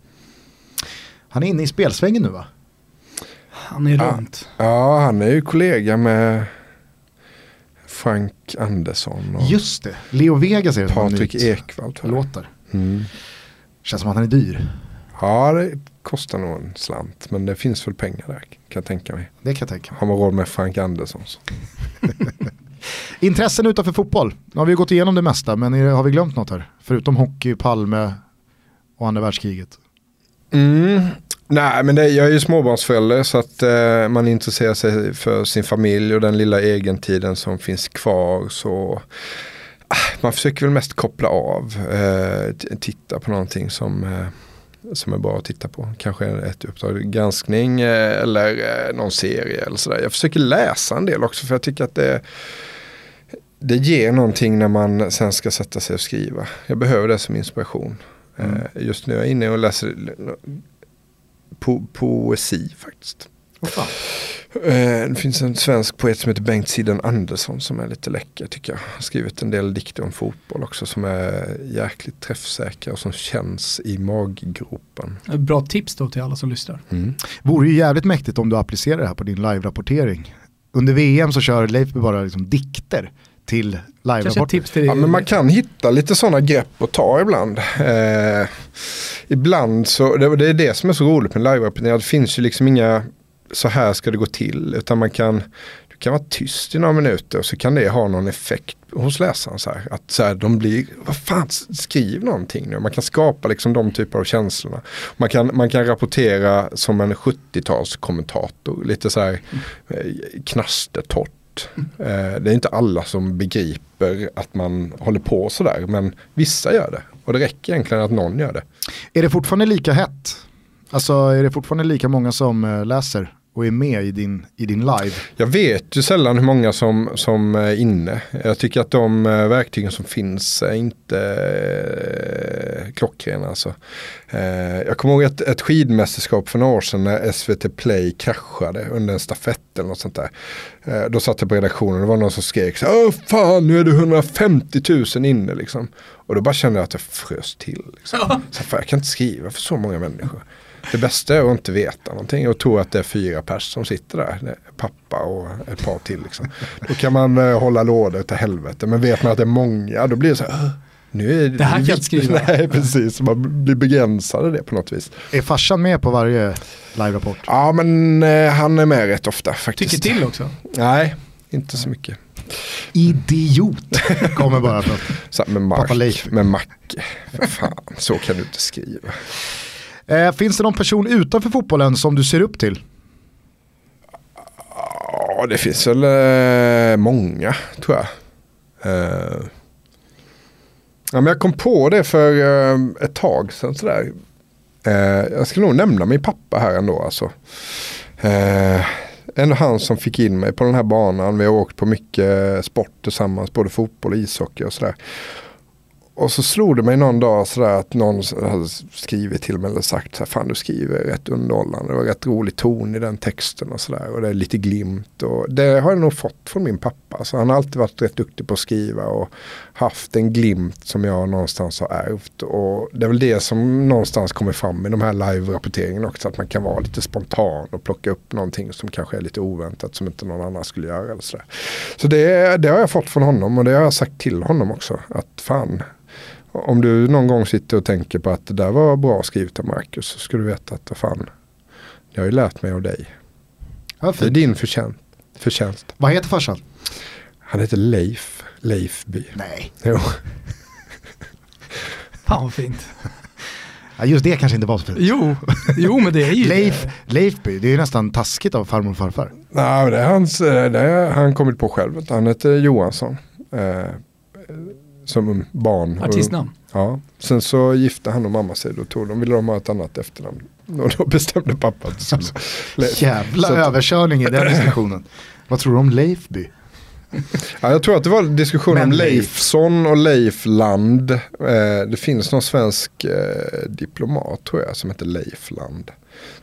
Han är inne i spelsvängen nu va? Han är Ja. runt. Ja, han är ju kollega med Frank Andersson och Just det, Leo Vegas är det Patrik Ekwall. låtar. Mm. Känns som att han är dyr. Ja, det kostar nog en slant, men det finns väl pengar där kan jag tänka mig. Det kan jag tänka mig. Har man råd med Frank Andersson så. Intressen utanför fotboll. Nu har vi gått igenom det mesta men har vi glömt något här? Förutom hockey, Palme och andra världskriget. Mm. Nej men det, jag är ju småbarnsförälder så att eh, man intresserar sig för sin familj och den lilla egentiden som finns kvar. Så ah, man försöker väl mest koppla av. Eh, titta på någonting som, eh, som är bra att titta på. Kanske ett uppdrag granskning eh, eller eh, någon serie eller sådär. Jag försöker läsa en del också för jag tycker att det det ger någonting när man sen ska sätta sig och skriva. Jag behöver det som inspiration. Mm. Eh, Just nu är jag inne och läser po poesi faktiskt. Eh, det finns en svensk poet som heter Bengt Siden Andersson som är lite läcker tycker jag. Han har skrivit en del dikter om fotboll också som är jäkligt träffsäkra och som känns i maggropen. Bra tips då till alla som lyssnar. Mm. Vore ju jävligt mäktigt om du applicerar det här på din live-rapportering. Under VM så kör Leif bara liksom dikter till live-rapporter. tips till Ja, men man kan hitta lite sådana grepp att ta ibland. Eh, ibland så, det, det är det som är så roligt med live-rapportering. Det finns ju liksom inga, så här ska det gå till. Utan man kan, du kan vara tyst i några minuter och så kan det ha någon effekt hos läsaren. Så här, att så här, de blir, vad fan, skriv någonting nu. Man kan skapa liksom de typer av känslorna. Man kan, man kan rapportera som en 70-talskommentator. Lite så här eh, knastertorrt svårt. Eh, det är inte alla som begriper att man håller på sådär. Men vissa gör det. Och det räcker egentligen att någon gör det. Är det fortfarande lika hett? Alltså är det fortfarande lika många som eh, läser och är med i din, i din live? Jag vet ju sällan hur många som, som är inne. Jag tycker att de eh, verktygen som finns är inte eh, klockrena. Alltså. Eh, jag kommer ihåg ett, ett skidmästerskap för några år sedan när SVT Play kraschade under en stafett eller något sånt där. Eh, då satt jag på redaktionen och det var någon som skrek så Åh fan nu är det 150 000 inne liksom. Och då bara kände jag att jag frös till. Liksom. Så fan, jag kan inte skriva för så många människor. Det bästa är att inte veta någonting och tro att det är fyra pers som sitter där. Det är Pappa och ett par till. Liksom. Då kan man eh, hålla lådor till helvete. Men vet man att det är många då blir det så här. "Åh, Nu är Det här kan jag inte skriva." Nej precis, man blir begränsad av det på något vis. Är farsan med på varje live-rapport? Ja men eh, han är med rätt ofta faktiskt. Tycker till också. Nej, inte så mycket. Idiot kommer bara från. Pappa Leif. med Macke. För fan, så kan du inte skriva. Eh, finns det någon person utanför fotbollen som du ser upp till? Ja, det finns väl eh, många tror jag. Eh, ja, men jag kom på det för eh, ett tag sedan sådär. Eh, jag ska nog nämna min pappa här ändå alltså. Eh, ändå han som fick in mig på den här banan. Vi har åkt på mycket sport tillsammans, både fotboll och ishockey och sådär. Och så slog det mig någon dag sådär att någon hade skrivit till mig eller sagt så här, fan du skriver rätt underhållande. Det var rätt rolig ton i den texten och sådär. Och det är lite glimt. Och det har jag nog fått från min pappa. Så han har alltid varit rätt duktig på att skriva och haft en glimt som jag någonstans har ärvt. Och det är väl det som någonstans kommer fram i de här live-rapporteringarna också. Att man kan vara lite spontan och plocka upp någonting som kanske är lite oväntat som inte någon annan skulle göra. Eller sådär. Så det, det har jag fått från honom och det har jag sagt till honom också. Att fan, om du någon gång sitter och tänker på att det där var bra skrivet av Marcus så ska du veta att fan, jag har ju lärt mig av dig. Ja, Det är din förtjänst. förtjänst. Vad heter farsan? Han heter Leif, Leifby. Nej. Jo. Fan vad fint. Ja, just det kanske inte var så fint. Jo, jo men det är ju Leif, Leifby, det är ju nästan taskigt av farmor och farfar. Nej, det är hans, eh, det har han kommit på själv. Han heter Johansson. Eh, som barn. och- artistnamn. Ja, sen så gifte han och mamma sig. Då tog de, ville de ha ett annat efternamn. Och då bestämde pappa att Leif. Jävla Så att- överkörning i den diskussionen. Vad tror du om Leifby? Ja, jag tror att det var en diskussion Men om Leif. Leifsson och Leifland. Eh, det finns någon svensk eh, diplomat tror jag som heter Leifland.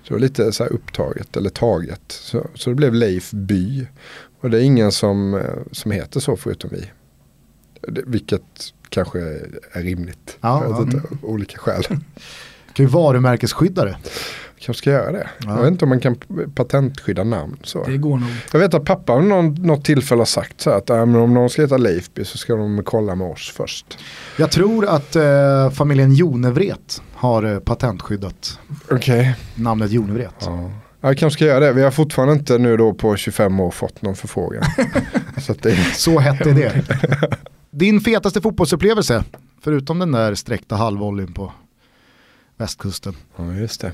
Så det var lite så här upptaget eller taget. Så, så det blev Leifby. Och det är ingen som, eh, som heter så förutom vi. Vilket kanske är rimligt. Ja, jag ja. vet inte, av olika skäl. Kan ju varumärkesskydda det. kanske ska göra det. Ja. Jag vet inte om man kan patentskydda namn. Så. Det går nog. Jag vet att pappa har någon, något tillfälle har sagt så här att äh, men om någon ska heta Leifby så ska de kolla med oss först. Jag tror att eh, familjen Jonevret har eh, patentskyddat Okej. namnet Jonevret. Ja. Jag kanske ska göra det. Vi har fortfarande inte nu då på 25 år fått någon förfrågan. så det. Så hett är det. Din fetaste fotbollsupplevelse, förutom den där sträckta halvvolleyn på västkusten. Ja, just det.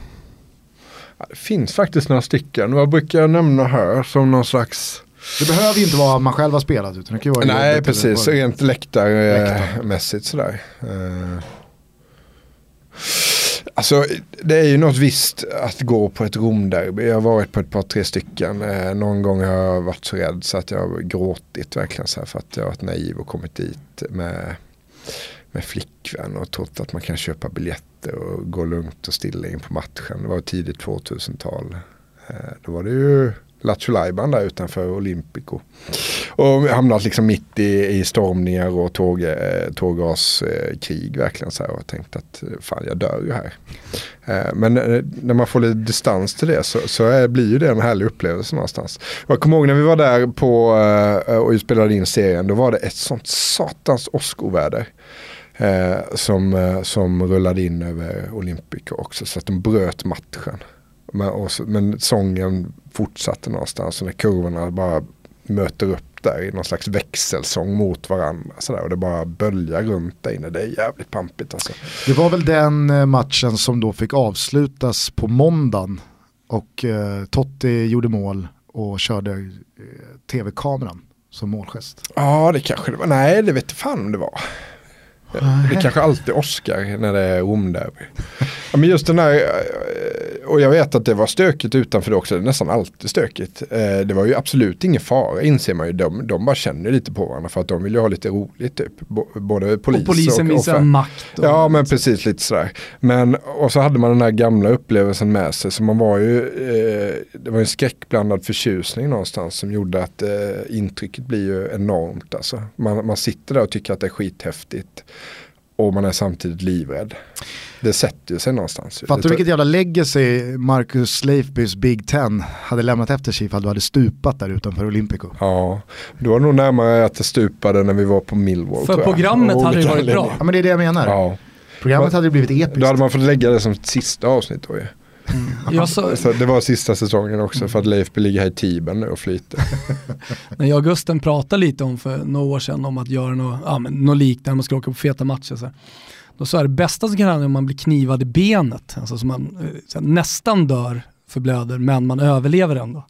Det finns faktiskt några stycken. Vad brukar jag nämna här som någon slags... Det behöver ju inte vara att man själv har spelat utan det kan ju vara Nej, precis. Rent läktarmässigt sådär. Alltså det är ju något visst att gå på ett Romderby. Jag har varit på ett par tre stycken. Eh, någon gång har jag varit så rädd så att jag har gråtit verkligen så här för att jag har varit naiv och kommit dit med, med flickvän och trott att man kan köpa biljetter och gå lugnt och stilla in på matchen. Det var tidigt 2000-tal. Eh, då var det ju Lattjo där utanför Olympico. Och hamnat liksom mitt i, i stormningar och tåg, eh, tårgaskrig verkligen så här och tänkt att eh, fan jag dör ju här. Eh, men när man får lite distans till det så, så är, blir ju det en härlig upplevelse någonstans. Jag kommer ihåg när vi var där på och spelade in serien, då var det ett sånt satans åskoväder. Som, som rullade in över Olympico också så att de bröt matchen. Men, och, men sången fortsatte någonstans och när kurvorna bara möter upp där i någon slags växelsång mot varandra. Sådär, och det bara böljar runt där inne. Det är jävligt pampigt alltså. Det var väl den eh, matchen som då fick avslutas på måndagen. Och eh, Totti gjorde mål och körde eh, tv-kameran som målgest. Ja det kanske det var. Nej det vet fan om det var. Det kanske alltid Oscar när det är Romderby. Ja, men just den här, eh, och jag vet att det var stökigt utanför det också, det är nästan alltid stökigt. Eh, det var ju absolut ingen fara inser man ju, de, de bara känner lite på varandra för att de vill ju ha lite roligt typ. Både polis och polisen och, visar makt. Och ja men precis lite sådär. Men och så hade man den här gamla upplevelsen med sig så man var ju, eh, det var en skräckblandad förtjusning någonstans som gjorde att intrycket blir ju enormt alltså. Man, man sitter där och tycker att det är skithäftigt och man är samtidigt livrädd. Det sätter sig någonstans. Fattar du vilket jävla legacy Marcus Leifbys Big Ten hade lämnat efter sig ifall du hade stupat där utanför Olympico? Ja, du var nog närmare att det stupade när vi var på Millwall. För programmet hade det varit bra. Ja men det är det jag menar. Ja. Programmet hade blivit episkt. Då hade man fått lägga det som ett sista avsnitt då ju. Mm. Så... så... det var sista säsongen också för att Leif ligger här i Tiben nu och flyter. När jag och Gusten pratade lite om för några år sedan om att göra något, ja, men något liknande, man ska åka på feta matcher. Så. Då sa jag det bästa som kan hända är om man blir knivad i benet, alltså så man eh, så nästan dör för blöder men man överlever ändå.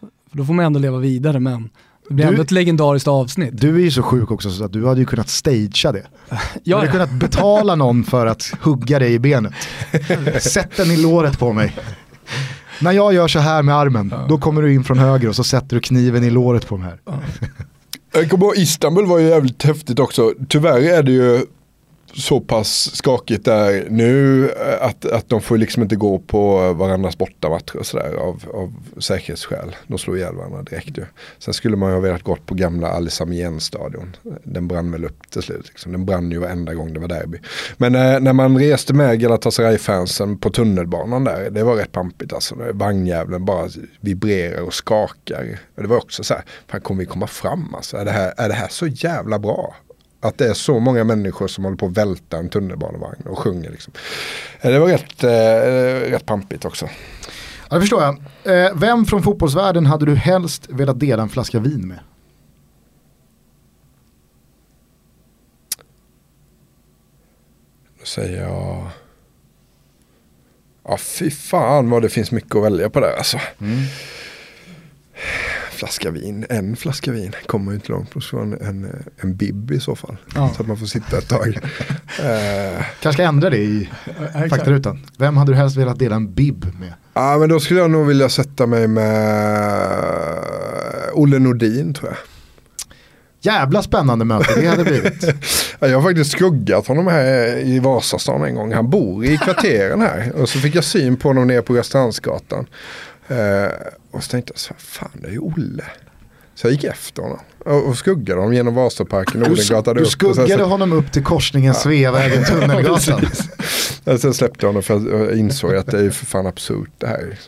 Så, för då får man ändå leva vidare men det blir du, ändå ett legendariskt avsnitt. Du är ju så sjuk också så att du hade ju kunnat stagea det. Du hade kunnat betala någon för att hugga dig i benet. Sätt den i låret på mig. När jag gör så här med armen, då kommer du in från höger och så sätter du kniven i låret på mig här. Jag kommer ihåg Istanbul var ju jävligt häftigt också. Tyvärr är det ju så pass skakigt där nu eh, att, att de får liksom inte gå på varandras bortamatcher och sådär av, av säkerhetsskäl. De slår ihjäl varandra direkt ju. Sen skulle man ju ha velat gått på gamla Alice stadion. Den brann väl upp till slut. Liksom. Den brann ju varenda gång det var derby. Men eh, när man reste med Galatasaray-fansen på tunnelbanan där, det var rätt pampigt alltså. Vagnjävlen bara vibrerar och skakar. Det var också så här, fan kommer vi komma fram alltså? Är det här, är det här så jävla bra? Att det är så många människor som håller på att välta en tunnelbanevagn och sjunger. Liksom. Eh, det var rätt, eh, rätt pampigt också. Ja, det förstår jag. Eh, vem från fotbollsvärlden hade du helst velat dela en flaska vin med? Då säger jag... Ja, fy fan vad det finns mycket att välja på där alltså. Mm flaska vin, en flaska vin kommer ju inte långt så en, en, bib i så fall. Ja. Så att man får sitta ett tag. uh, Kanske ska ändra det i faktarutan. Vem hade du helst velat dela en bib med? Ja men då skulle jag nog vilja sätta mig med Olle Nordin tror jag. Jävla spännande möte det hade blivit. jag har faktiskt skuggat honom här i Vasastan en gång. Han bor i kvarteren här. Och så fick jag syn på honom nere på Restaurangsgatan. Uh, och så tänkte jag, så, fan det är ju Olle. Så jag gick efter honom och skuggade honom genom Vasaparken och Odengatan Du skuggade så, honom upp till korsningen ja. Sveavägen, Tunnelgatan. Sen släppte jag honom för jag insåg att det är för fan absurt det här.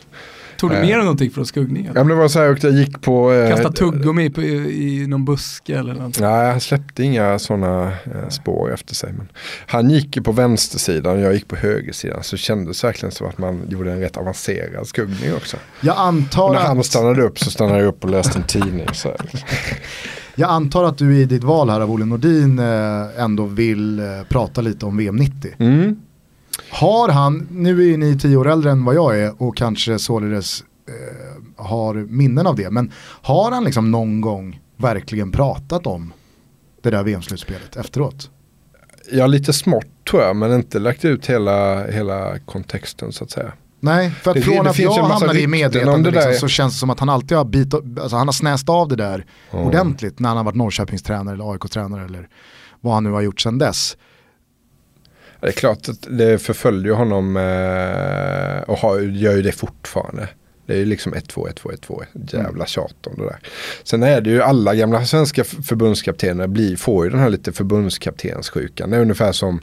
Tog du med dig någonting från skuggningen? Ja men det var så här, jag gick på... Eh, Kasta tuggummi i, i, någon buske eller något? Nej, han släppte inga sådana eh, spår efter sig. Men han gick på vänstersidan och jag gick på högersidan. Så det kändes verkligen som att man gjorde en rätt avancerad skuggning också. Jag antar och när han stannade upp så stannade jag upp och läste en tidning. Så Jag antar att du i ditt val här av Olle Nordin eh, ändå vill eh, prata lite om VM 90. Mm. Har han, nu är ni tio år äldre än vad jag är och kanske således eh, har minnen av det, men har han liksom någon gång verkligen pratat om det där VM-slutspelet efteråt? Ja, lite smått tror jag, men inte lagt ut hela, hela kontexten så att säga. Nej, för att det, från det att jag hamnade i medvetande liksom, så känns det som att han alltid har, bit, alltså han har snäst av det där mm. ordentligt när han har varit Norrköpingstränare eller AIK-tränare eller vad han nu har gjort sedan dess. Det är klart att det förföljer honom eh, och har, gör ju det fortfarande. Det är ju liksom 1-2, 1-2, 1-2. Jävla tjat om det där. Sen är det ju alla gamla svenska förbundskaptener blir, får ju den här lite förbundskaptenssjukan. Det är ungefär som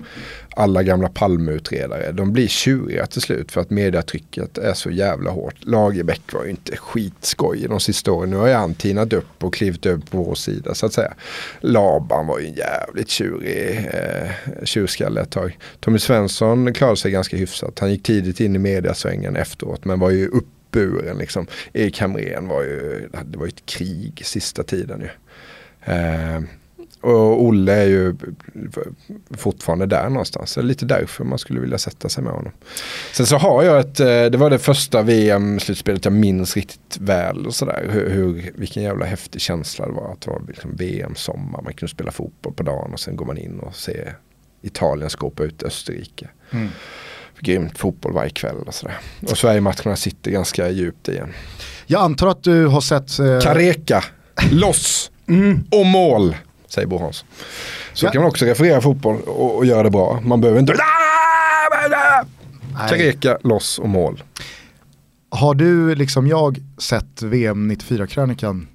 alla gamla Palmeutredare. De blir tjuriga till slut för att mediatrycket är så jävla hårt. Lagerbäck var ju inte skitskoj de sista åren. Nu har ju han tinat upp och klivit över på vår sida så att säga. Laban var ju en jävligt tjurig eh, tjurskalle ett tag. Tommy Svensson klarade sig ganska hyfsat. Han gick tidigt in i mediasvängen efteråt men var ju upp buren liksom. Erik Hamrén var ju, det var ju ett krig sista tiden ju. Eh, och Olle är ju fortfarande där någonstans. Det är lite därför man skulle vilja sätta sig med honom. Sen så har jag ett, eh, det var det första VM-slutspelet jag minns riktigt väl. Och sådär. Hur, hur, vilken jävla häftig känsla det var att det var liksom VM-sommar. Man kunde spela fotboll på dagen och sen går man in och ser Italien skåpa ut Österrike. Mm grymt fotboll varje kväll och sådär. Och Sverigematcherna sitter ganska djupt igen. Jag antar att du har sett... Eh... Kareka, loss mm. och mål, säger Bo Hans. Så ja. kan man också referera fotboll och, och göra det bra. Man behöver inte... Kareka, loss och mål. Har du, liksom jag, sett VM 94-krönikan?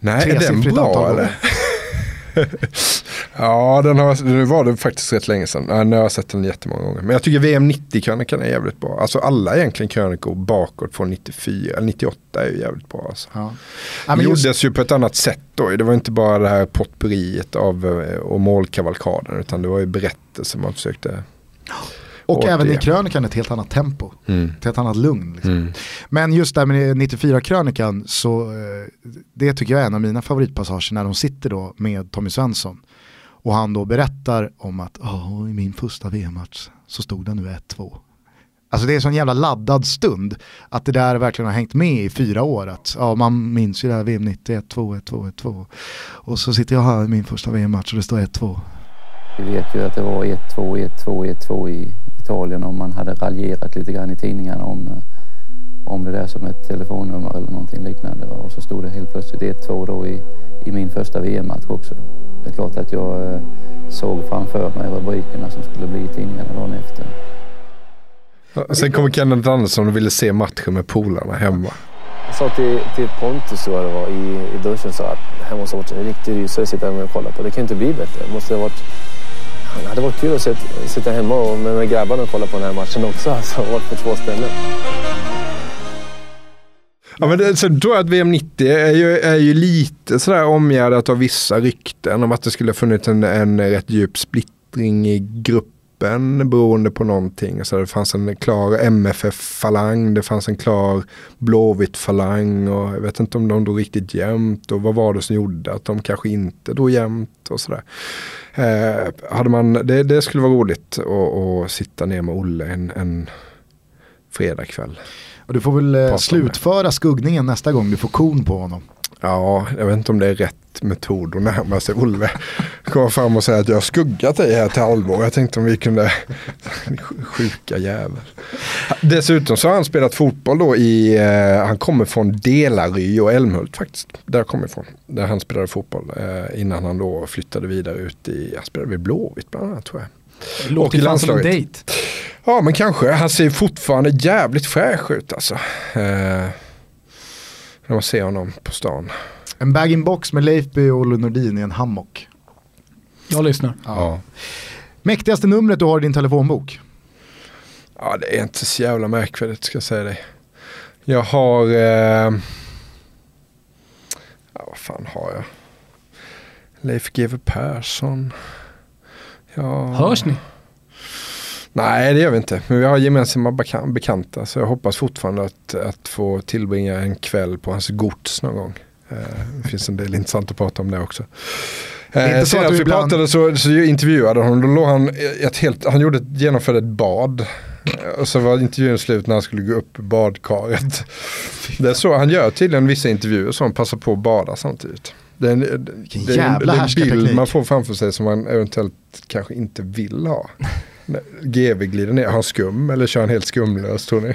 Nej, är den bra eller? ja, den har, nu var det faktiskt rätt länge sedan. Ja, nu har jag sett den jättemånga gånger. Men jag tycker VM 90-krönikan är jävligt bra. Alltså alla egentligen krönikor bakåt från 94, 98 är ju jävligt bra. Alltså. Ja. Ja, det just... gjordes ju på ett annat sätt då. Det var inte bara det här potpurriet av eh, och målkavalkaden. Utan det var ju berättelser man försökte och även i krönikan ett helt annat tempo. Mm. Ett helt annat lugn. Liksom. Mm. Men just där med 94-krönikan så eh, det tycker jag är en av mina favoritpassager när de sitter då med Tommy Svensson. Och han då berättar om att oh, i min första VM-match så stod det nu 1-2. Alltså det är en sån jävla laddad stund att det där verkligen har hängt med i fyra år. Att, ja, man minns ju det här VM 91, 2 1-2, 1-2. Och så sitter jag här i min första VM-match och det står 1-2. Vi vet ju att det var 1-2, 1-2, 1-2 i Italien och man hade raljerat lite grann i tidningarna om, eh, om det där som ett telefonnummer eller någonting liknande. Och så stod det helt plötsligt 1-2 då i, i min första VM-match också. Det är klart att jag eh, såg framför mig rubrikerna som skulle bli i tidningarna dagen efter. Sen kommer Kenneth Andersson och ville se matchen med polarna hemma. Jag sa till, till Pontus tror jag det var i, i duschen så att det här måste ha varit en riktig rysare att sitta hemma och kolla på. Det kan inte bli bättre. Det måste ha varit det hade varit kul att sitta, sitta hemma och med, med grabbarna och kolla på den här matchen också. Alltså, varit på två ställen. Ja, men det, så tror jag att VM 90 är ju, är ju lite sådär omgärdat av vissa rykten om att det skulle ha funnits en, en rätt djup splittring i gruppen beroende på någonting. Så det fanns en klar MFF-falang, det fanns en klar Blåvitt-falang och jag vet inte om de drog riktigt jämnt och vad var det som gjorde att de kanske inte drog jämnt och sådär. Eh, hade man, det, det skulle vara roligt att sitta ner med Olle en, en fredagkväll. Och du får väl eh, slutföra skuggningen nästa gång du får kon på honom. Ja, jag vet inte om det är rätt metod att närma sig Olle. Komma fram och säga att jag har skuggat dig här till halvår. Jag tänkte om vi kunde, sjuka jävel. Dessutom så har han spelat fotboll då i, eh, han kommer från Delaryd och Älmhult faktiskt. Där jag kommer ifrån. Där han spelade fotboll eh, innan han då flyttade vidare ut i, han spelade vid Blåvitt bland annat tror jag. Det låter ju som en dejt. Ja men kanske, han ser fortfarande jävligt fräsch ut alltså. Eh, när man ser honom på stan. En bag-in-box med Leifby och Olle Nordin i en hammock. Jag lyssnar. Ja. Mäktigaste numret du har i din telefonbok? Ja det är inte så jävla märkvärdigt ska jag säga dig. Jag har, eh, ja vad fan har jag? Leif GW Persson. Ja. Hörs ni? Nej det gör vi inte. Men vi har gemensamma bekanta. Så jag hoppas fortfarande att, att få tillbringa en kväll på hans gods någon gång. Eh, det finns en del intressant att prata om det också. Eh, senast vi ibland... pratade så, så intervjuade honom. Då låg han, ett helt, han gjorde, genomförde ett bad. Och så var intervjun slut när han skulle gå upp i badkaret. Det är så han gör tydligen vissa intervjuer så han passar på att bada samtidigt. Det är en, det är en, en bild man får framför sig som man eventuellt kanske inte vill ha. GV glider ner, har han skum eller kör han helt skumlöst tror ni?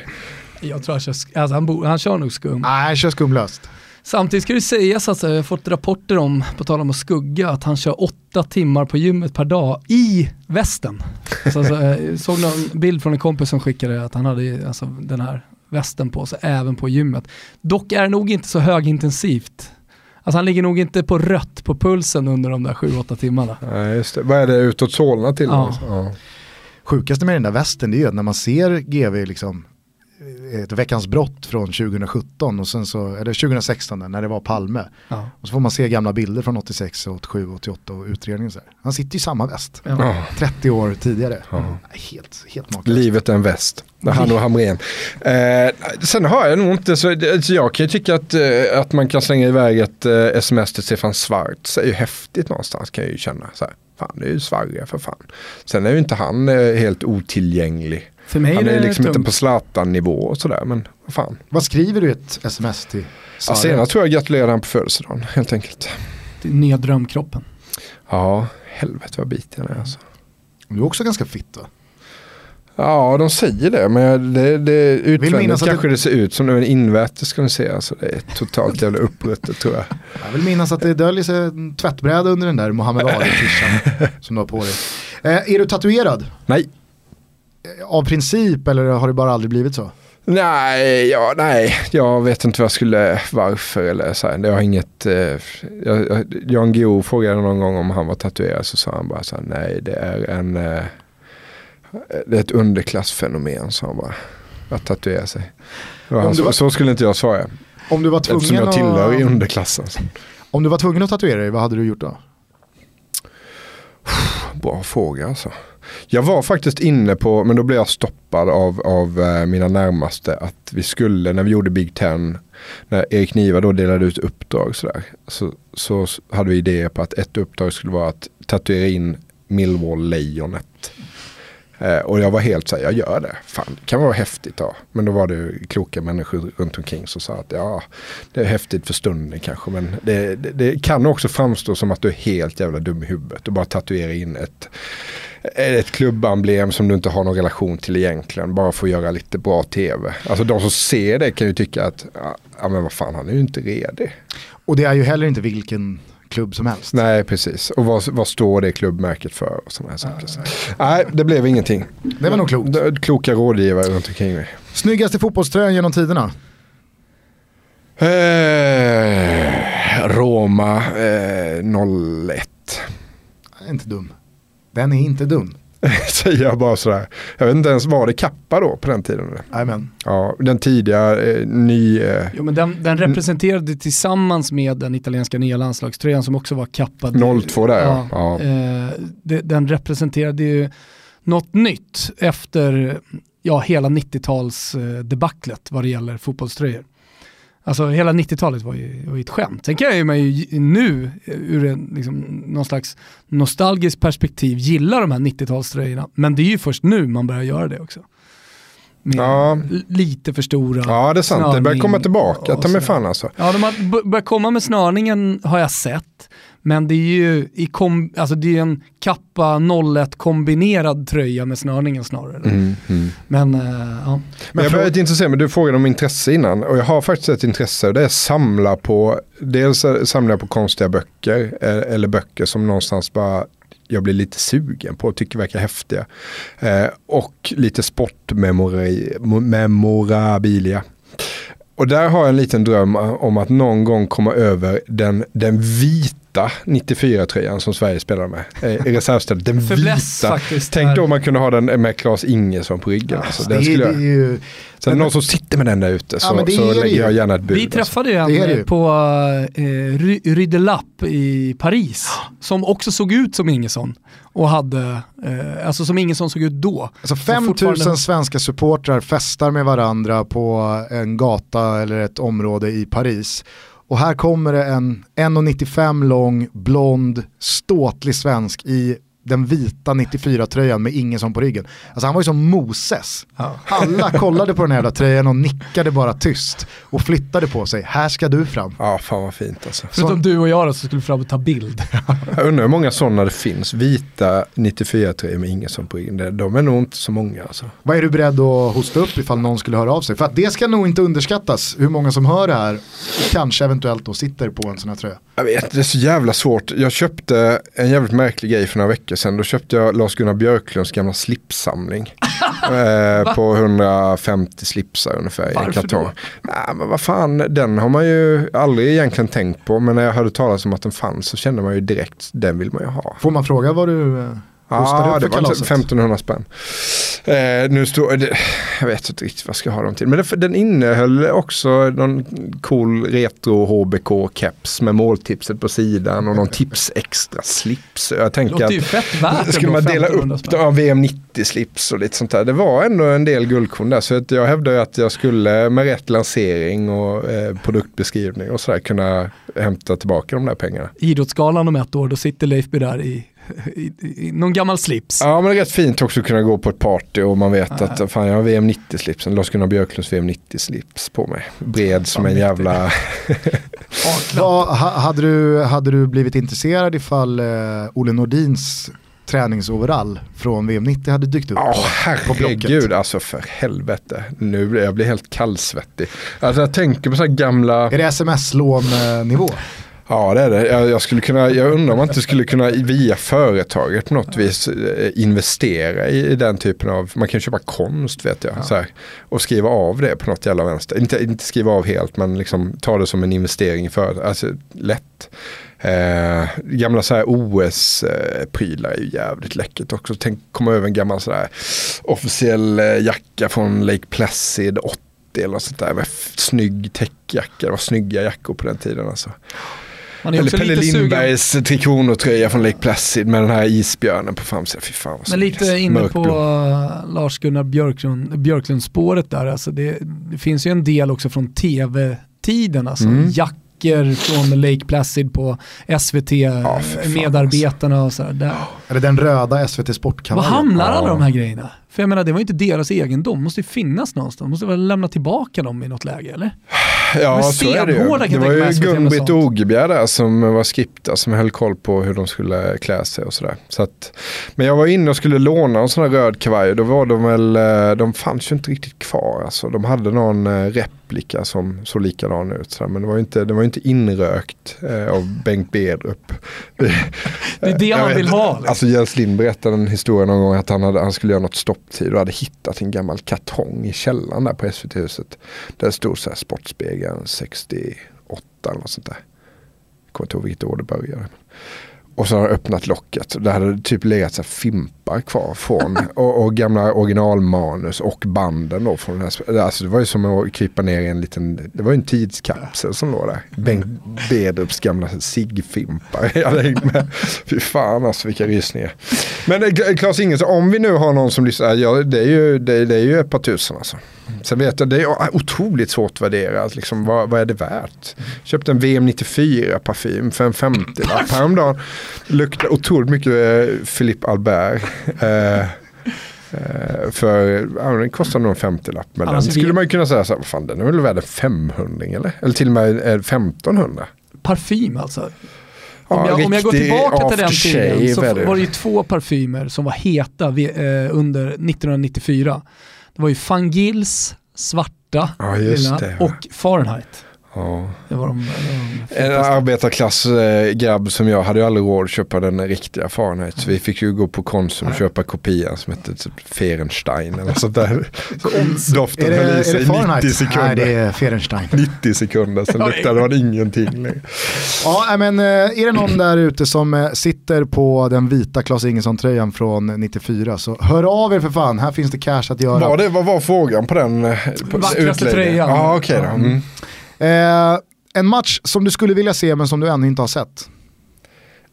Jag tror han kör, alltså han, bo, han kör nog skum. Nej, han kör skumlöst. Samtidigt ska det sägas att jag har fått rapporter om, på tal om att skugga, att han kör åtta timmar på gymmet per dag i västen. Så, alltså, eh, såg någon bild från en kompis som skickade att han hade alltså, den här västen på sig även på gymmet. Dock är det nog inte så högintensivt. Alltså han ligger nog inte på rött på pulsen under de där 7-8 timmarna. Nej, just det. Vad är det utåt Solna till? Ja. Alltså? Ja. Sjukaste med den där västen det är ju att när man ser GV liksom ett veckans brott från 2017 och sen så, eller 2016 där, när det var Palme. Ja. Och så får man se gamla bilder från 86, 87, 88 och utredningen så här. Han sitter i samma väst. Ja. Ja. 30 år tidigare. Ja. Helt, helt makalöst. Livet är en väst. Det han och Hamrén. Eh, sen har jag nog inte så, alltså jag kan ju tycka att, eh, att man kan slänga iväg ett eh, sms till Stefan Schwarz är ju häftigt någonstans kan jag ju känna. Så här, fan det är ju Sverige för fan. Sen är ju inte han eh, helt otillgänglig. För mig Han är är liksom inte tungt. på Zlatan-nivå och sådär men vad fan. Vad skriver du i ett sms till Ja, Sara? senast tror jag gratulerade han på födelsedagen helt enkelt. Är nya drömkroppen. Ja, helvete vad bit jag är alltså. Du är också ganska fit va? Ja, de säger det, men det, det, utvändigt kanske det- det... ser ut som det, men invärtes ska ni se. Alltså, det är totalt jävla uppbruttet tror jag. Jag vill minnas att det döljer sig en tvättbräda under den där Muhammed Ali-tishan som du har på dig. Eh, är du tatuerad? Nej, Av princip eller har det bara aldrig blivit så? nej, ja, nej, jag vet inte vad jag skulle, varför eller så här. Jag har inget, eh, jag, Jan Guillou frågade någon gång om han var tatuerad så sa han bara så här, nej det är en, eh, det är ett underklassfenomen sa han bara. Att tatuera sig. Han, var- så skulle inte jag svara. Om du var Eftersom tvungen, jag tillhör i att, underklassen. Om du var tvungen att tatuera dig, vad hade du gjort då? Bra fråga alltså. Jag var faktiskt inne på, men då blev jag stoppad av, av eh, mina närmaste att vi skulle, när vi gjorde Big Ten, när Erik Niva då delade ut uppdrag sådär, så, så hade vi idéer på att ett uppdrag skulle vara att tatuera in Millwall-lejonet. Eh, och jag var helt såhär, jag gör det. Fan, det kan vara häftigt då. Men då var det kloka människor runt omkring som sa att ja, det är häftigt för stunden kanske. Men det, det, det kan också framstå som att du är helt jävla dum i huvudet och bara tatuera in ett, ett klubbemblem som du inte har någon relation till egentligen. Bara för att göra lite bra tv. Alltså de som ser det kan ju tycka att, ja, men vad fan han är ju inte redig. Och det är ju heller inte vilken klubb som helst. Nej precis, och vad, vad står det klubbmärket för och sådana här saker. Så. Nej, det blev ingenting. Det var nog klokt. Kloka rådgivare runt omkring mig. Snyggaste fotbollströjan genom tiderna? Eh, Roma eh, 01. Inte dum. Den är inte dum. Säger jag bara sådär. Jag vet inte ens, var det kappa då på den tiden? Jajamän. Ja, den tidiga, eh, ny... Eh, Jo, men den, den representerade tillsammans med den italienska nya landslagströjan som också var kappad. 02 där ja. ja. Eh, det, den representerade ju något nytt efter ja, hela 90-tals eh, debaclet vad det gäller fotbollströjor. Alltså hela 90-talet var ju, var ju ett skämt. Sen kan jag ju nu ur en, liksom, någon slags nostalgisk perspektiv gilla de här 90-talströjorna. Men det är ju först nu man börjar göra det också. Med Ja. lite för stora. ja, det är sant. Det börjar komma tillbaka. Ta mig fan alltså. Ja, de har börjat komma med snörningen har jag sett. Men det är ju i kom, alltså det är en kappa 01 kombinerad tröja med snörningen snarare. Mm, mm. Men eh, ja. Men jag började intressera mig, du frågade om intresse innan och jag har faktiskt ett intresse och det är att samla på, dels samlar jag på konstiga böcker eh, eller böcker som någonstans bara jag blir lite sugen på och tycker verkar häftiga. Eh, och lite sportmemorabilia. Och där har jag en liten dröm om att någon gång komma över den, den vita 94-tröjan som Sverige spelar med. Eh, I reservstället. Den vita. faktiskt. Tänk då om man kunde ha den med Claes Ingesson på ryggen. Alltså, det, skulle det är ju, Sen det någon som sitter med den där ute så, Ja, det så det lägger ju. jag gärna ett bud. Vi alltså. träffade ju Det det en på eh, Ry- Rue de Lappe i Paris som också såg ut som Ingesson. Och hade, eh, alltså som Ingesson såg ut då. alltså Så 5000 fortfarande- svenska supportrar festar med varandra på en gata eller ett område i Paris. Och här kommer det en 1,95 lång, blond, ståtlig svensk i den vita 94-tröjan med Ingesson på ryggen. Alltså han var ju som Moses. Alla kollade på den här jävla tröjan och nickade bara tyst och flyttade på sig. Här ska du fram. Ja, fan vad fint alltså. Förutom du och jag då som skulle fram och ta bild. Jag undrar hur många sådana det finns. Vita 94-tröjor med Ingesson på ryggen. Det- De är nog inte så många alltså. Vad är du beredd att hosta upp ifall någon skulle höra av sig? För att det ska nog inte underskattas hur många som hör det här och kanske eventuellt då sitter på en sån här tröja. Jag vet, det är så jävla svårt. Jag köpte en jävligt märklig grej för några veckor sedan. Då köpte jag Lars-Gunnar Björklunds gamla slipssamling. eh, på 150 slipsar ungefär Varför i en kartong. då? Men vad fan, den har man ju aldrig egentligen tänkt på. Men när jag hörde talas om att den fanns så kände man ju direkt, den vill man ju ha. Får man fråga vad du eh, Ja, upp det var kalaset? 1500 spänn. Eh, nu står det, jag vet inte riktigt vad jag ska ha dem till. Men det, den innehöll också någon cool retro HBK-keps med måltipset på sidan och någon tips extra slips. Jag Det tänker låter att ju fett värt skulle man dela 1500 upp ja, VM 90-slips och lite sånt där. Det var ändå en del guldkorn där. Så att jag hävdar att jag skulle med rätt lansering och eh, produktbeskrivning och sådär kunna hämta tillbaka de där pengarna. Idrottsgalan om ett år, då sitter Leifby där i någon gammal slips. Ja men det är rätt fint också att kunna gå på ett party och man vet att fan jag har VM 90-slipsen, Lars-Gunnar Björklunds VM 90-slips på mig. Bred som en jävla... Vad, ha, hade, du, hade du blivit intresserad ifall eh, Olle Nordins träningsoverall från VM 90 hade dykt upp? Ja på herregud alltså för helvete. Nu blir jag blir helt kallsvettig. Alltså jag tänker på så här gamla... Är det sms-lån-nivå? Ja det är det. Jag, jag, skulle kunna, jag undrar om man inte skulle kunna via företaget på något vis eh, investera i, i den typen av, man kan köpa konst vet jag. Så här, och skriva av det på något jävla vänster. Inte, inte skriva av helt men liksom ta det som en investering i företaget. Alltså lätt. Eh, gamla så här OS-prylar är ju jävligt läckert också. Tänk komma över en gammal så här officiell eh, jacka från Lake Placid 80 eller något sånt där. Med snygg täckjacka. Det var snygga jackor på den tiden alltså. Man är Eller Pelle Lindbergs Tre Kronor-tröja från Lake Placid med den här isbjörnen på framsidan. Fy fan men lite inne på Mörkblå. uh, Lars-Gunnar Björklund, Björklund-spåret där. Alltså det, det finns ju en del också från tv-tiden. Alltså Mm. Jackor från Lake Placid på SVT, Ja, medarbetarna och sådär. Där. Eller den röda SVT Var Sportkavajen? hamnar alla Ja. de här grejerna? För jag menar det var ju inte deras egendom, måste ju finnas någonstans. De måste väl lämna tillbaka dem i något läge eller? Ja, så är det ju. Det var ju Gun-Britt. Ogebjer där som var skripta som höll koll på hur de skulle klä sig och sådär. Så att, men jag var inne och skulle låna en sån här röd kavaj och då var de väl, eh, de fanns ju inte riktigt kvar. Alltså, de hade någon eh, replika som såg likadan ut. Sådär. Men det var ju inte, det var ju inte inrökt eh, av Bengt Bedrup. Det är det man vet vill ha. Liksom. Alltså Jens Lind berättade en historia någon gång att han, hade, han skulle göra något stopptid och hade hittat en gammal kartong i källaren där på SVT-huset. Där det stod så här Sportspegeln 68 eller något sånt där. Jag kommer inte ihåg vilket år det började. Och så har han öppnat locket. Där hade det typ legat så fimpar kvar från. och, och gamla originalmanus och banden då från den här. Alltså det var ju som att krypa ner i en liten, det var ju en tidskapsel som låg där. Bengt Bedrups gamla ciggfimpar. Jag hade hängt med. Fy fan alltså vilka rysningar. Men eh, Claes Ingesson, om vi nu har någon som lyssnar, ja, det, är ju, det, det är ju ett par tusen alltså. Sen vet jag, det är otroligt svårt att värdera. Liksom, vad, vad är det värt? Köpte en VM 94 parfym för en 50-lapp häromdagen. Luktar otroligt mycket eh, Philippe Albert. Eh, eh, för ja, den kostar nog en 50-lapp. Men den Alltså, vi- skulle man ju kunna säga så här, fan den är väl värd en 500 eller? Eller till och med eh, 1500. Parfym alltså. Om, Ja, jag, om jag går tillbaka till den tiden så var det ju två parfymer som var heta vi- under 1994. Det var ju Fangils svarta Ja, lilla och Fahrenheit. Ja. Det var de, det var de En arbetarklassgrabb som jag hade ju aldrig råd att köpa den riktiga Fahrenheit. Så vi fick ju gå på Konsum och köpa kopian som hette typ Ferenstein eller sånt där. Doften Är det, höll i sig det 90 Fahrenheit? sekunder. Nej, det är Ferenstein. 90 sekunder, sen luktade man ingenting längre. Ja, men eh, är det någon där ute som eh, sitter på den vita Klas Ingesson-tröjan från 94 så hör av er för fan, här finns det cash att göra. Var det, vad var frågan på den eh, på Vackraste tröjan. Ja, okej då. Mm. Eh, en match som du skulle vilja se men som du ännu inte har sett.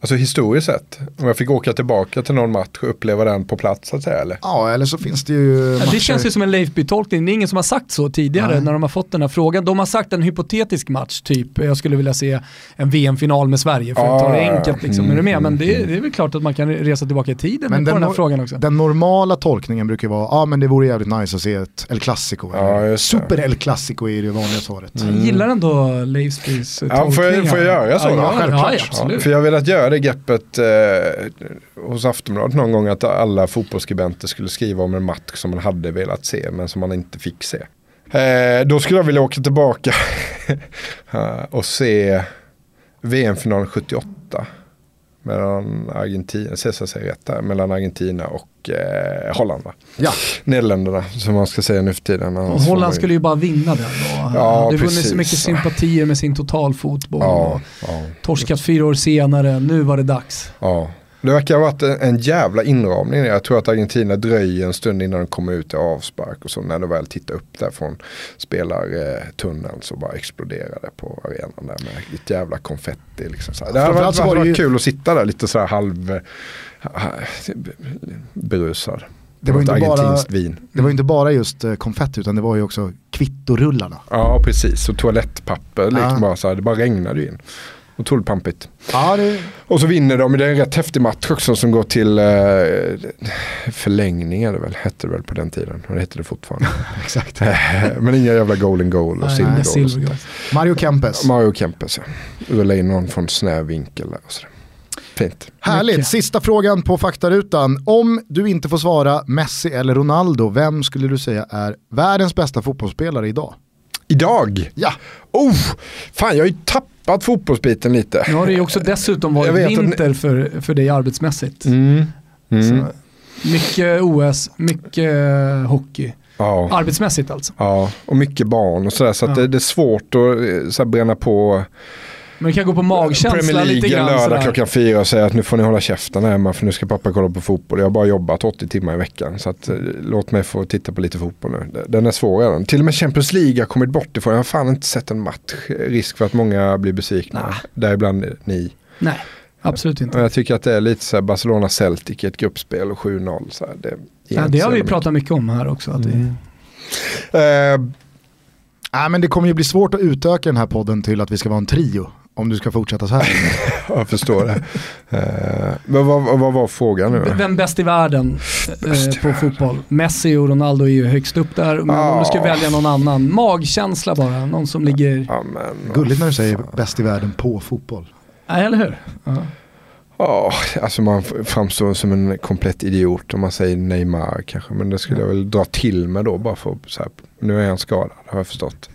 Alltså historiskt sett, om jag fick åka tillbaka till någon match och uppleva den på plats så att säga eller? Ja, eller så finns det ju Ja, matcher. det känns ju som en Leifby-tolkning, det är ingen som har sagt så tidigare Nej. när de har fått den här frågan. De har sagt en hypotetisk match, typ jag skulle vilja se en VM-final med Sverige för att ta det Ah, enkelt. Liksom. mm, är du med? Men det, mm. det är väl klart att man kan resa tillbaka i tiden Men på den här nor- frågan också. Den normala tolkningen brukar vara, ja men det vore jävligt nice att se ett El Clasico. Ja. Super El Clasico är det vanliga svaret. Jag gillar ändå Leifbys eh, Ja, får jag- tolkning får jag här. göra så Ja, då? ja, Självklart. Ja, absolut. För jag har velat göra det greppet eh, hos Aftonbladet någon gång att alla fotbollsskribenter skulle skriva om en match som man hade velat se men som man inte fick se. Eh, då skulle jag vilja åka tillbaka och se VM-finalen 78 mellan Argentina, Cesar säger rätt där, mellan Argentina och eh, Holland va? Ja. Nederländerna som man ska säga nu för tiden. Och man Holland skulle ju bara vinna den. Och Ja, hade vunnit så mycket sympatier med sin totalfotboll. Ja, ja, Torskat fyra år senare, nu var det dags. ja. Det verkar ha varit en, en jävla inramning. Jag tror att Argentina dröjer en stund innan de kommer ut i avspark och så när de väl tittar upp där från spelartunneln så bara exploderar det på arenan där med ett jävla konfetti. Liksom så. Det hade varit, så var varit det ju- kul att sitta där lite så här halv eh, berusad. Det var inte bara- vin. Det var inte bara just eh, konfetti utan det var ju också kvittorullarna. Ja precis, och toalettpapper. Liksom Ja. bara så här, det bara regnade in. Otroligt pampigt. Ja, det, Och så vinner de, det är en rätt häftig match också som går till eh, förlängning är det väl, hette det väl på den tiden. Och det heter det fortfarande. exakt. Men inga jävla golden goal och silver goal. silver goal. Mario Kempes. Mario Kempes ja. Rulla in någon från snäv vinkel där och sådär. Fint. Härligt, Mycket. sista frågan på faktarutan. Om du inte får svara Messi eller Ronaldo, vem skulle du säga är världens bästa fotbollsspelare idag? Idag, Ja, oh, fan jag har ju tappat fotbollsbiten lite. Nu har det ju också dessutom varit att ni- vinter för, för dig arbetsmässigt. Mm. Mm. Mycket OS, mycket hockey. Ja. Arbetsmässigt alltså. ja, och mycket barn och sådär så Ja. det, det är svårt att eh, så bränna på Men det kan gå på magkänsla Premier lite League grann. lördag sådär. klockan fyra och säga att nu får ni hålla käften hemma för nu ska pappa kolla på fotboll. Jag har bara jobbat 80 timmar i veckan så att, eh, låt mig få titta på lite fotboll nu. Den är svår redan. Till och med Champions League har kommit bort ifrån. Jag har fan inte sett en match. Risk för att många blir besvikna. Nej. Däribland ni. Nej, absolut inte. Och jag tycker att det är lite så Barcelona-Celtic i ett gruppspel och 7-0. Så det, Ja, det har vi jävla pratat mycket om här också. Att vi, mycket. Eh, Nej, men det kommer ju bli svårt att utöka den här podden till att vi ska vara en trio. Om du ska fortsätta så här. jag förstår det. Eh, men vad, vad, var frågan nu? Vem bäst i världen eh, på fotboll? Messi och Ronaldo är ju högst upp där. Men om du ska Ah. välja någon annan, magkänsla bara. Någon som ligger... Ja, men, Gulligt när du säger bäst i världen på fotboll. Nej, eller hur? Ja. Ja, alltså man framstår som en komplett idiot om man säger Neymar kanske. Men det skulle jag väl dra till med då bara för att så här, nu är han skadad har jag förstått.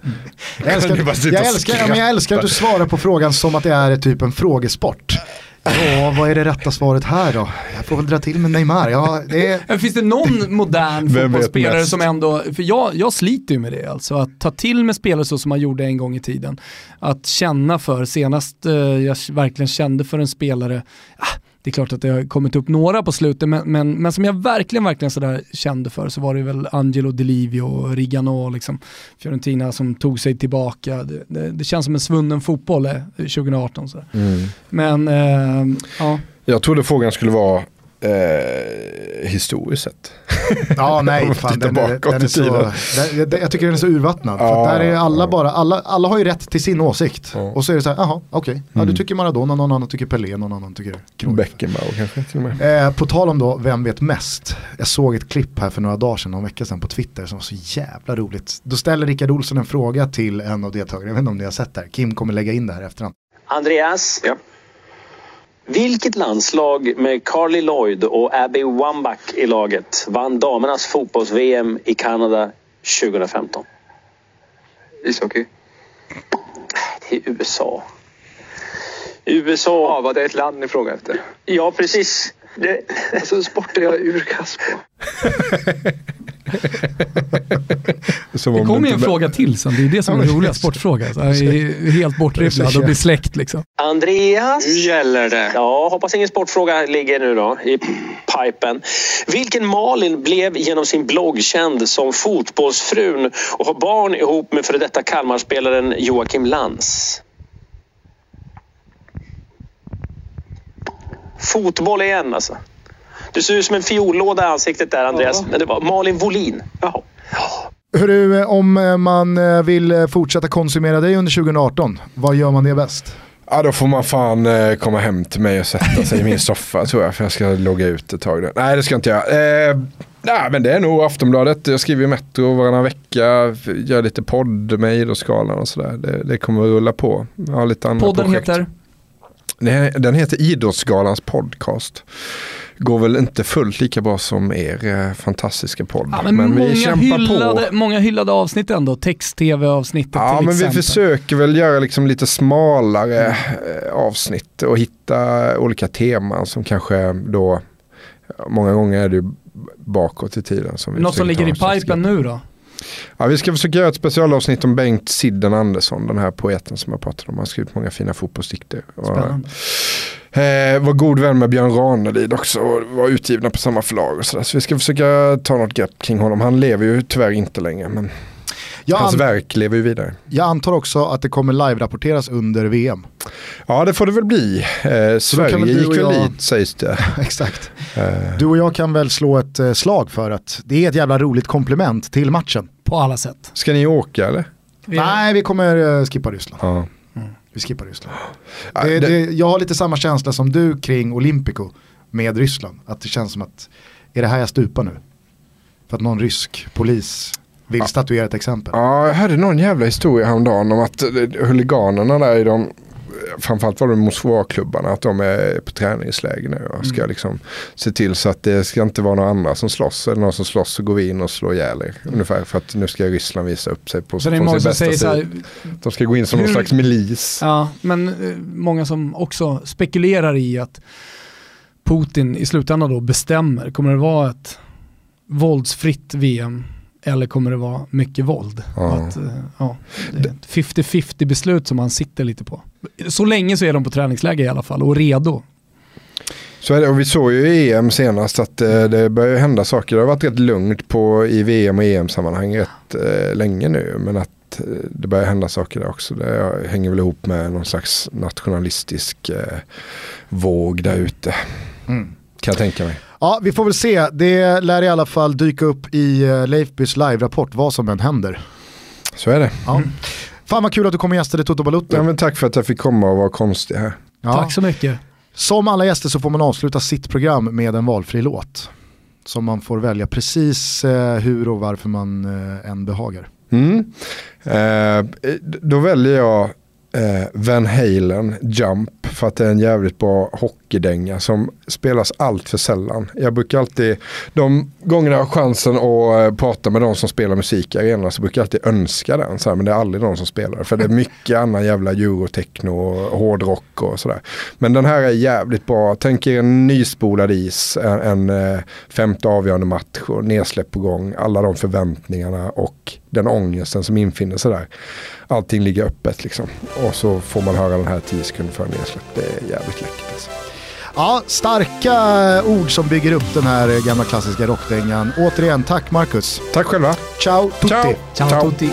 Jag älskar, du bara sitta jag, älskar, ja, men jag älskar att du svarar på frågan som att det är typ en frågesport. Ja, vad är det rätta svaret här då? Jag får väl dra till med Neymar. Ja, det Finns det någon modern fotbollsspelare som ändå, för jag, jag sliter ju med det alltså, att ta till med spelare så som man gjorde en gång i tiden. Att känna för, senast eh, jag verkligen kände för en spelare, ah, det är klart att det har kommit upp några på slutet, men, men, men som jag verkligen, verkligen sådär kände för så var det väl Angelo Di Livio och Rigano, liksom, Fiorentina som tog sig tillbaka. Det, det, det känns som en svunnen fotboll eh, 2018. Sådär. Men eh, ja, Jag trodde frågan skulle vara eh, historiskt sett. Ja, nej, fan, den, är- bakåt den i är så, tiden. den, jag tycker den är så urvattnad. för Ja, att där är alla bara, alla, alla har ju rätt till sin åsikt. Ja. Och så är det så här, jaha, okej. Ja, du Mm. tycker Maradona, någon annan tycker Pelé, någon annan tycker Cruyff. Beckenbauer kanske till och med. Eh, på tal om då, vem vet mest? Jag såg ett klipp här för några dagar sedan, någon vecka sedan på Twitter som var så jävla roligt. Då ställer Rickard Olsson en fråga till en av deltagarna, jag vet inte om ni har sett det här. Kim kommer lägga in det här efterhand. Andreas. Ja. Vilket landslag med Carly Lloyd och Abby Wambach i laget vann damernas fotbolls-VM i Kanada 2015? Ishockey. Det är USA. Ja, USA. vad det är ett land ni frågar efter. Ja, precis. Det, Alltså sport är jag urkass på. Som det om kommer ju en fråga till sen, det är det som är roliga sportfrågan. Så jag är helt bortdribblad och blir släkt liksom. Andreas. Nu gäller det. Ja, hoppas ingen sportfråga ligger nu då i pipen. Vilken Malin blev genom sin blogg känd som fotbollsfrun och har barn ihop med före detta Kalmarspelaren Joakim Lantz? Fotboll igen alltså. Du ser ut som en fiollåda i ansiktet där Andreas. Ja. Men det var Malin Volin. Jaha. Hörru, eh, om eh, man eh, vill fortsätta konsumera dig under 2018, vad gör man det bäst? Ja då får man fan komma hem till mig och sätta sig i min soffa tror jag. För jag ska logga ut ett tag. Där. Nej det ska jag inte göra. Eh, nej men det är nog Aftonbladet. Jag skriver i Metro varannan vecka. Gör lite podd med Idrottsgalan och sådär. Det, det kommer att rulla på. Jag har lite andra Podden projekt. heter? Den den heter Idrottsgalans podcast. Går väl inte fullt lika bra som er eh, fantastiska podd. Ja, men många, vi kämpar hyllade, på. många hyllade avsnitt ändå, text-tv-avsnittet Ja, till men vi exempel. försöker väl göra liksom lite smalare eh, avsnitt och hitta olika teman som kanske då, många gånger är det bakåt i tiden. Som vi Något som ligger i pipen nu då? Ja, vi ska försöka göra ett specialavsnitt om Bengt Sidden Andersson, den här poeten som jag pratade om. Han har skrivit många fina fotbollsdikter. Spännande. Eh, var god vän med Björn Ranelid också och var utgivna på samma förlag och sådär. Så vi ska försöka ta något grepp kring honom. Han lever ju tyvärr inte längre men Jag, hans an- verk lever ju vidare. jag antar också att det kommer live-rapporteras under VM. Ja det får det väl bli. Eh, kan Sverige väl gick väl jag- dit sägs det. Exakt. Eh, Du och jag kan väl slå ett eh, slag för att det är ett jävla roligt komplement till matchen. På alla sätt. ska ni åka eller? Vi- Nej, vi kommer eh, skippa Ryssland. Ja. Vi skippar Ryssland. Ja, Det, det- det, jag har lite samma känsla som du kring Olympico med Ryssland. Att det känns som att, är det här jag stupar nu? För att någon rysk polis vill statuera ett exempel. Ja, jag hörde någon jävla historia häromdagen om att eh, huliganerna där i de Framförallt var det Moskvaklubbarna att de är på träningsläger nu och ska liksom se till så att det ska inte vara några andra som slåss. Eller någon som slåss så går vi in och slår ihjäl er. Ungefär för att nu ska Ryssland visa upp sig på Så det är många sin som bästa sida. här, De ska gå in som någon Hur- slags milis. ja, men eh, många som också spekulerar i att Putin i slutändan då bestämmer, kommer det vara ett våldsfritt VM eller kommer det vara mycket våld? Ja. Att, eh, ja, det är ett 50-50 beslut som man sitter lite på. Så länge så är de på träningsläger i alla fall och redo. Så är det, och vi såg ju i EM senast att eh, det börjar hända saker. Det har varit rätt lugnt på, i VM och EM-sammanhang rätt eh, länge nu. Men att eh, det börjar hända saker där också. Det hänger väl ihop med någon slags nationalistisk eh, våg där ute. Mm. Kan jag tänka mig. Ja, vi får väl se. Det lär i alla fall dyka upp i eh, Leifbys live-rapport vad som än händer. Så är det. Ja. Fan vad kul att du kom och gästade Toto Balutto. Ja, men tack för att jag fick komma och vara konstig här. Ja. Tack så mycket. Som alla gäster så får man avsluta sitt program med en valfri låt. Som man får välja precis eh, hur och varför man eh, än behagar. Mm. Eh, då väljer jag eh, Van Halen Jump för att det är en jävligt bra hockeydänga som spelas allt för sällan. Jag brukar alltid, de gångerna jag har chansen att eh, prata med de som spelar musik i arenorna så brukar jag alltid önska den. Så här, men det är aldrig någon som spelar. För det är mycket annan jävla eurotechno och hårdrock och sådär. Men den här är jävligt bra. Tänk er en nyspolad is, en, en eh, femte avgörande match och nedsläpp på gång. Alla de förväntningarna och den ångesten som infinner sig där. Allting ligger öppet liksom. Och så får man höra den här 10 sekunder före nedsläpp. Det är jävligt läckert alltså. Ja, starka ord som bygger upp den här gamla klassiska rockdängan. Återigen, tack Marcus. Tack själva. Ciao tutti. Ciao. Ciao, Ciao. tutti.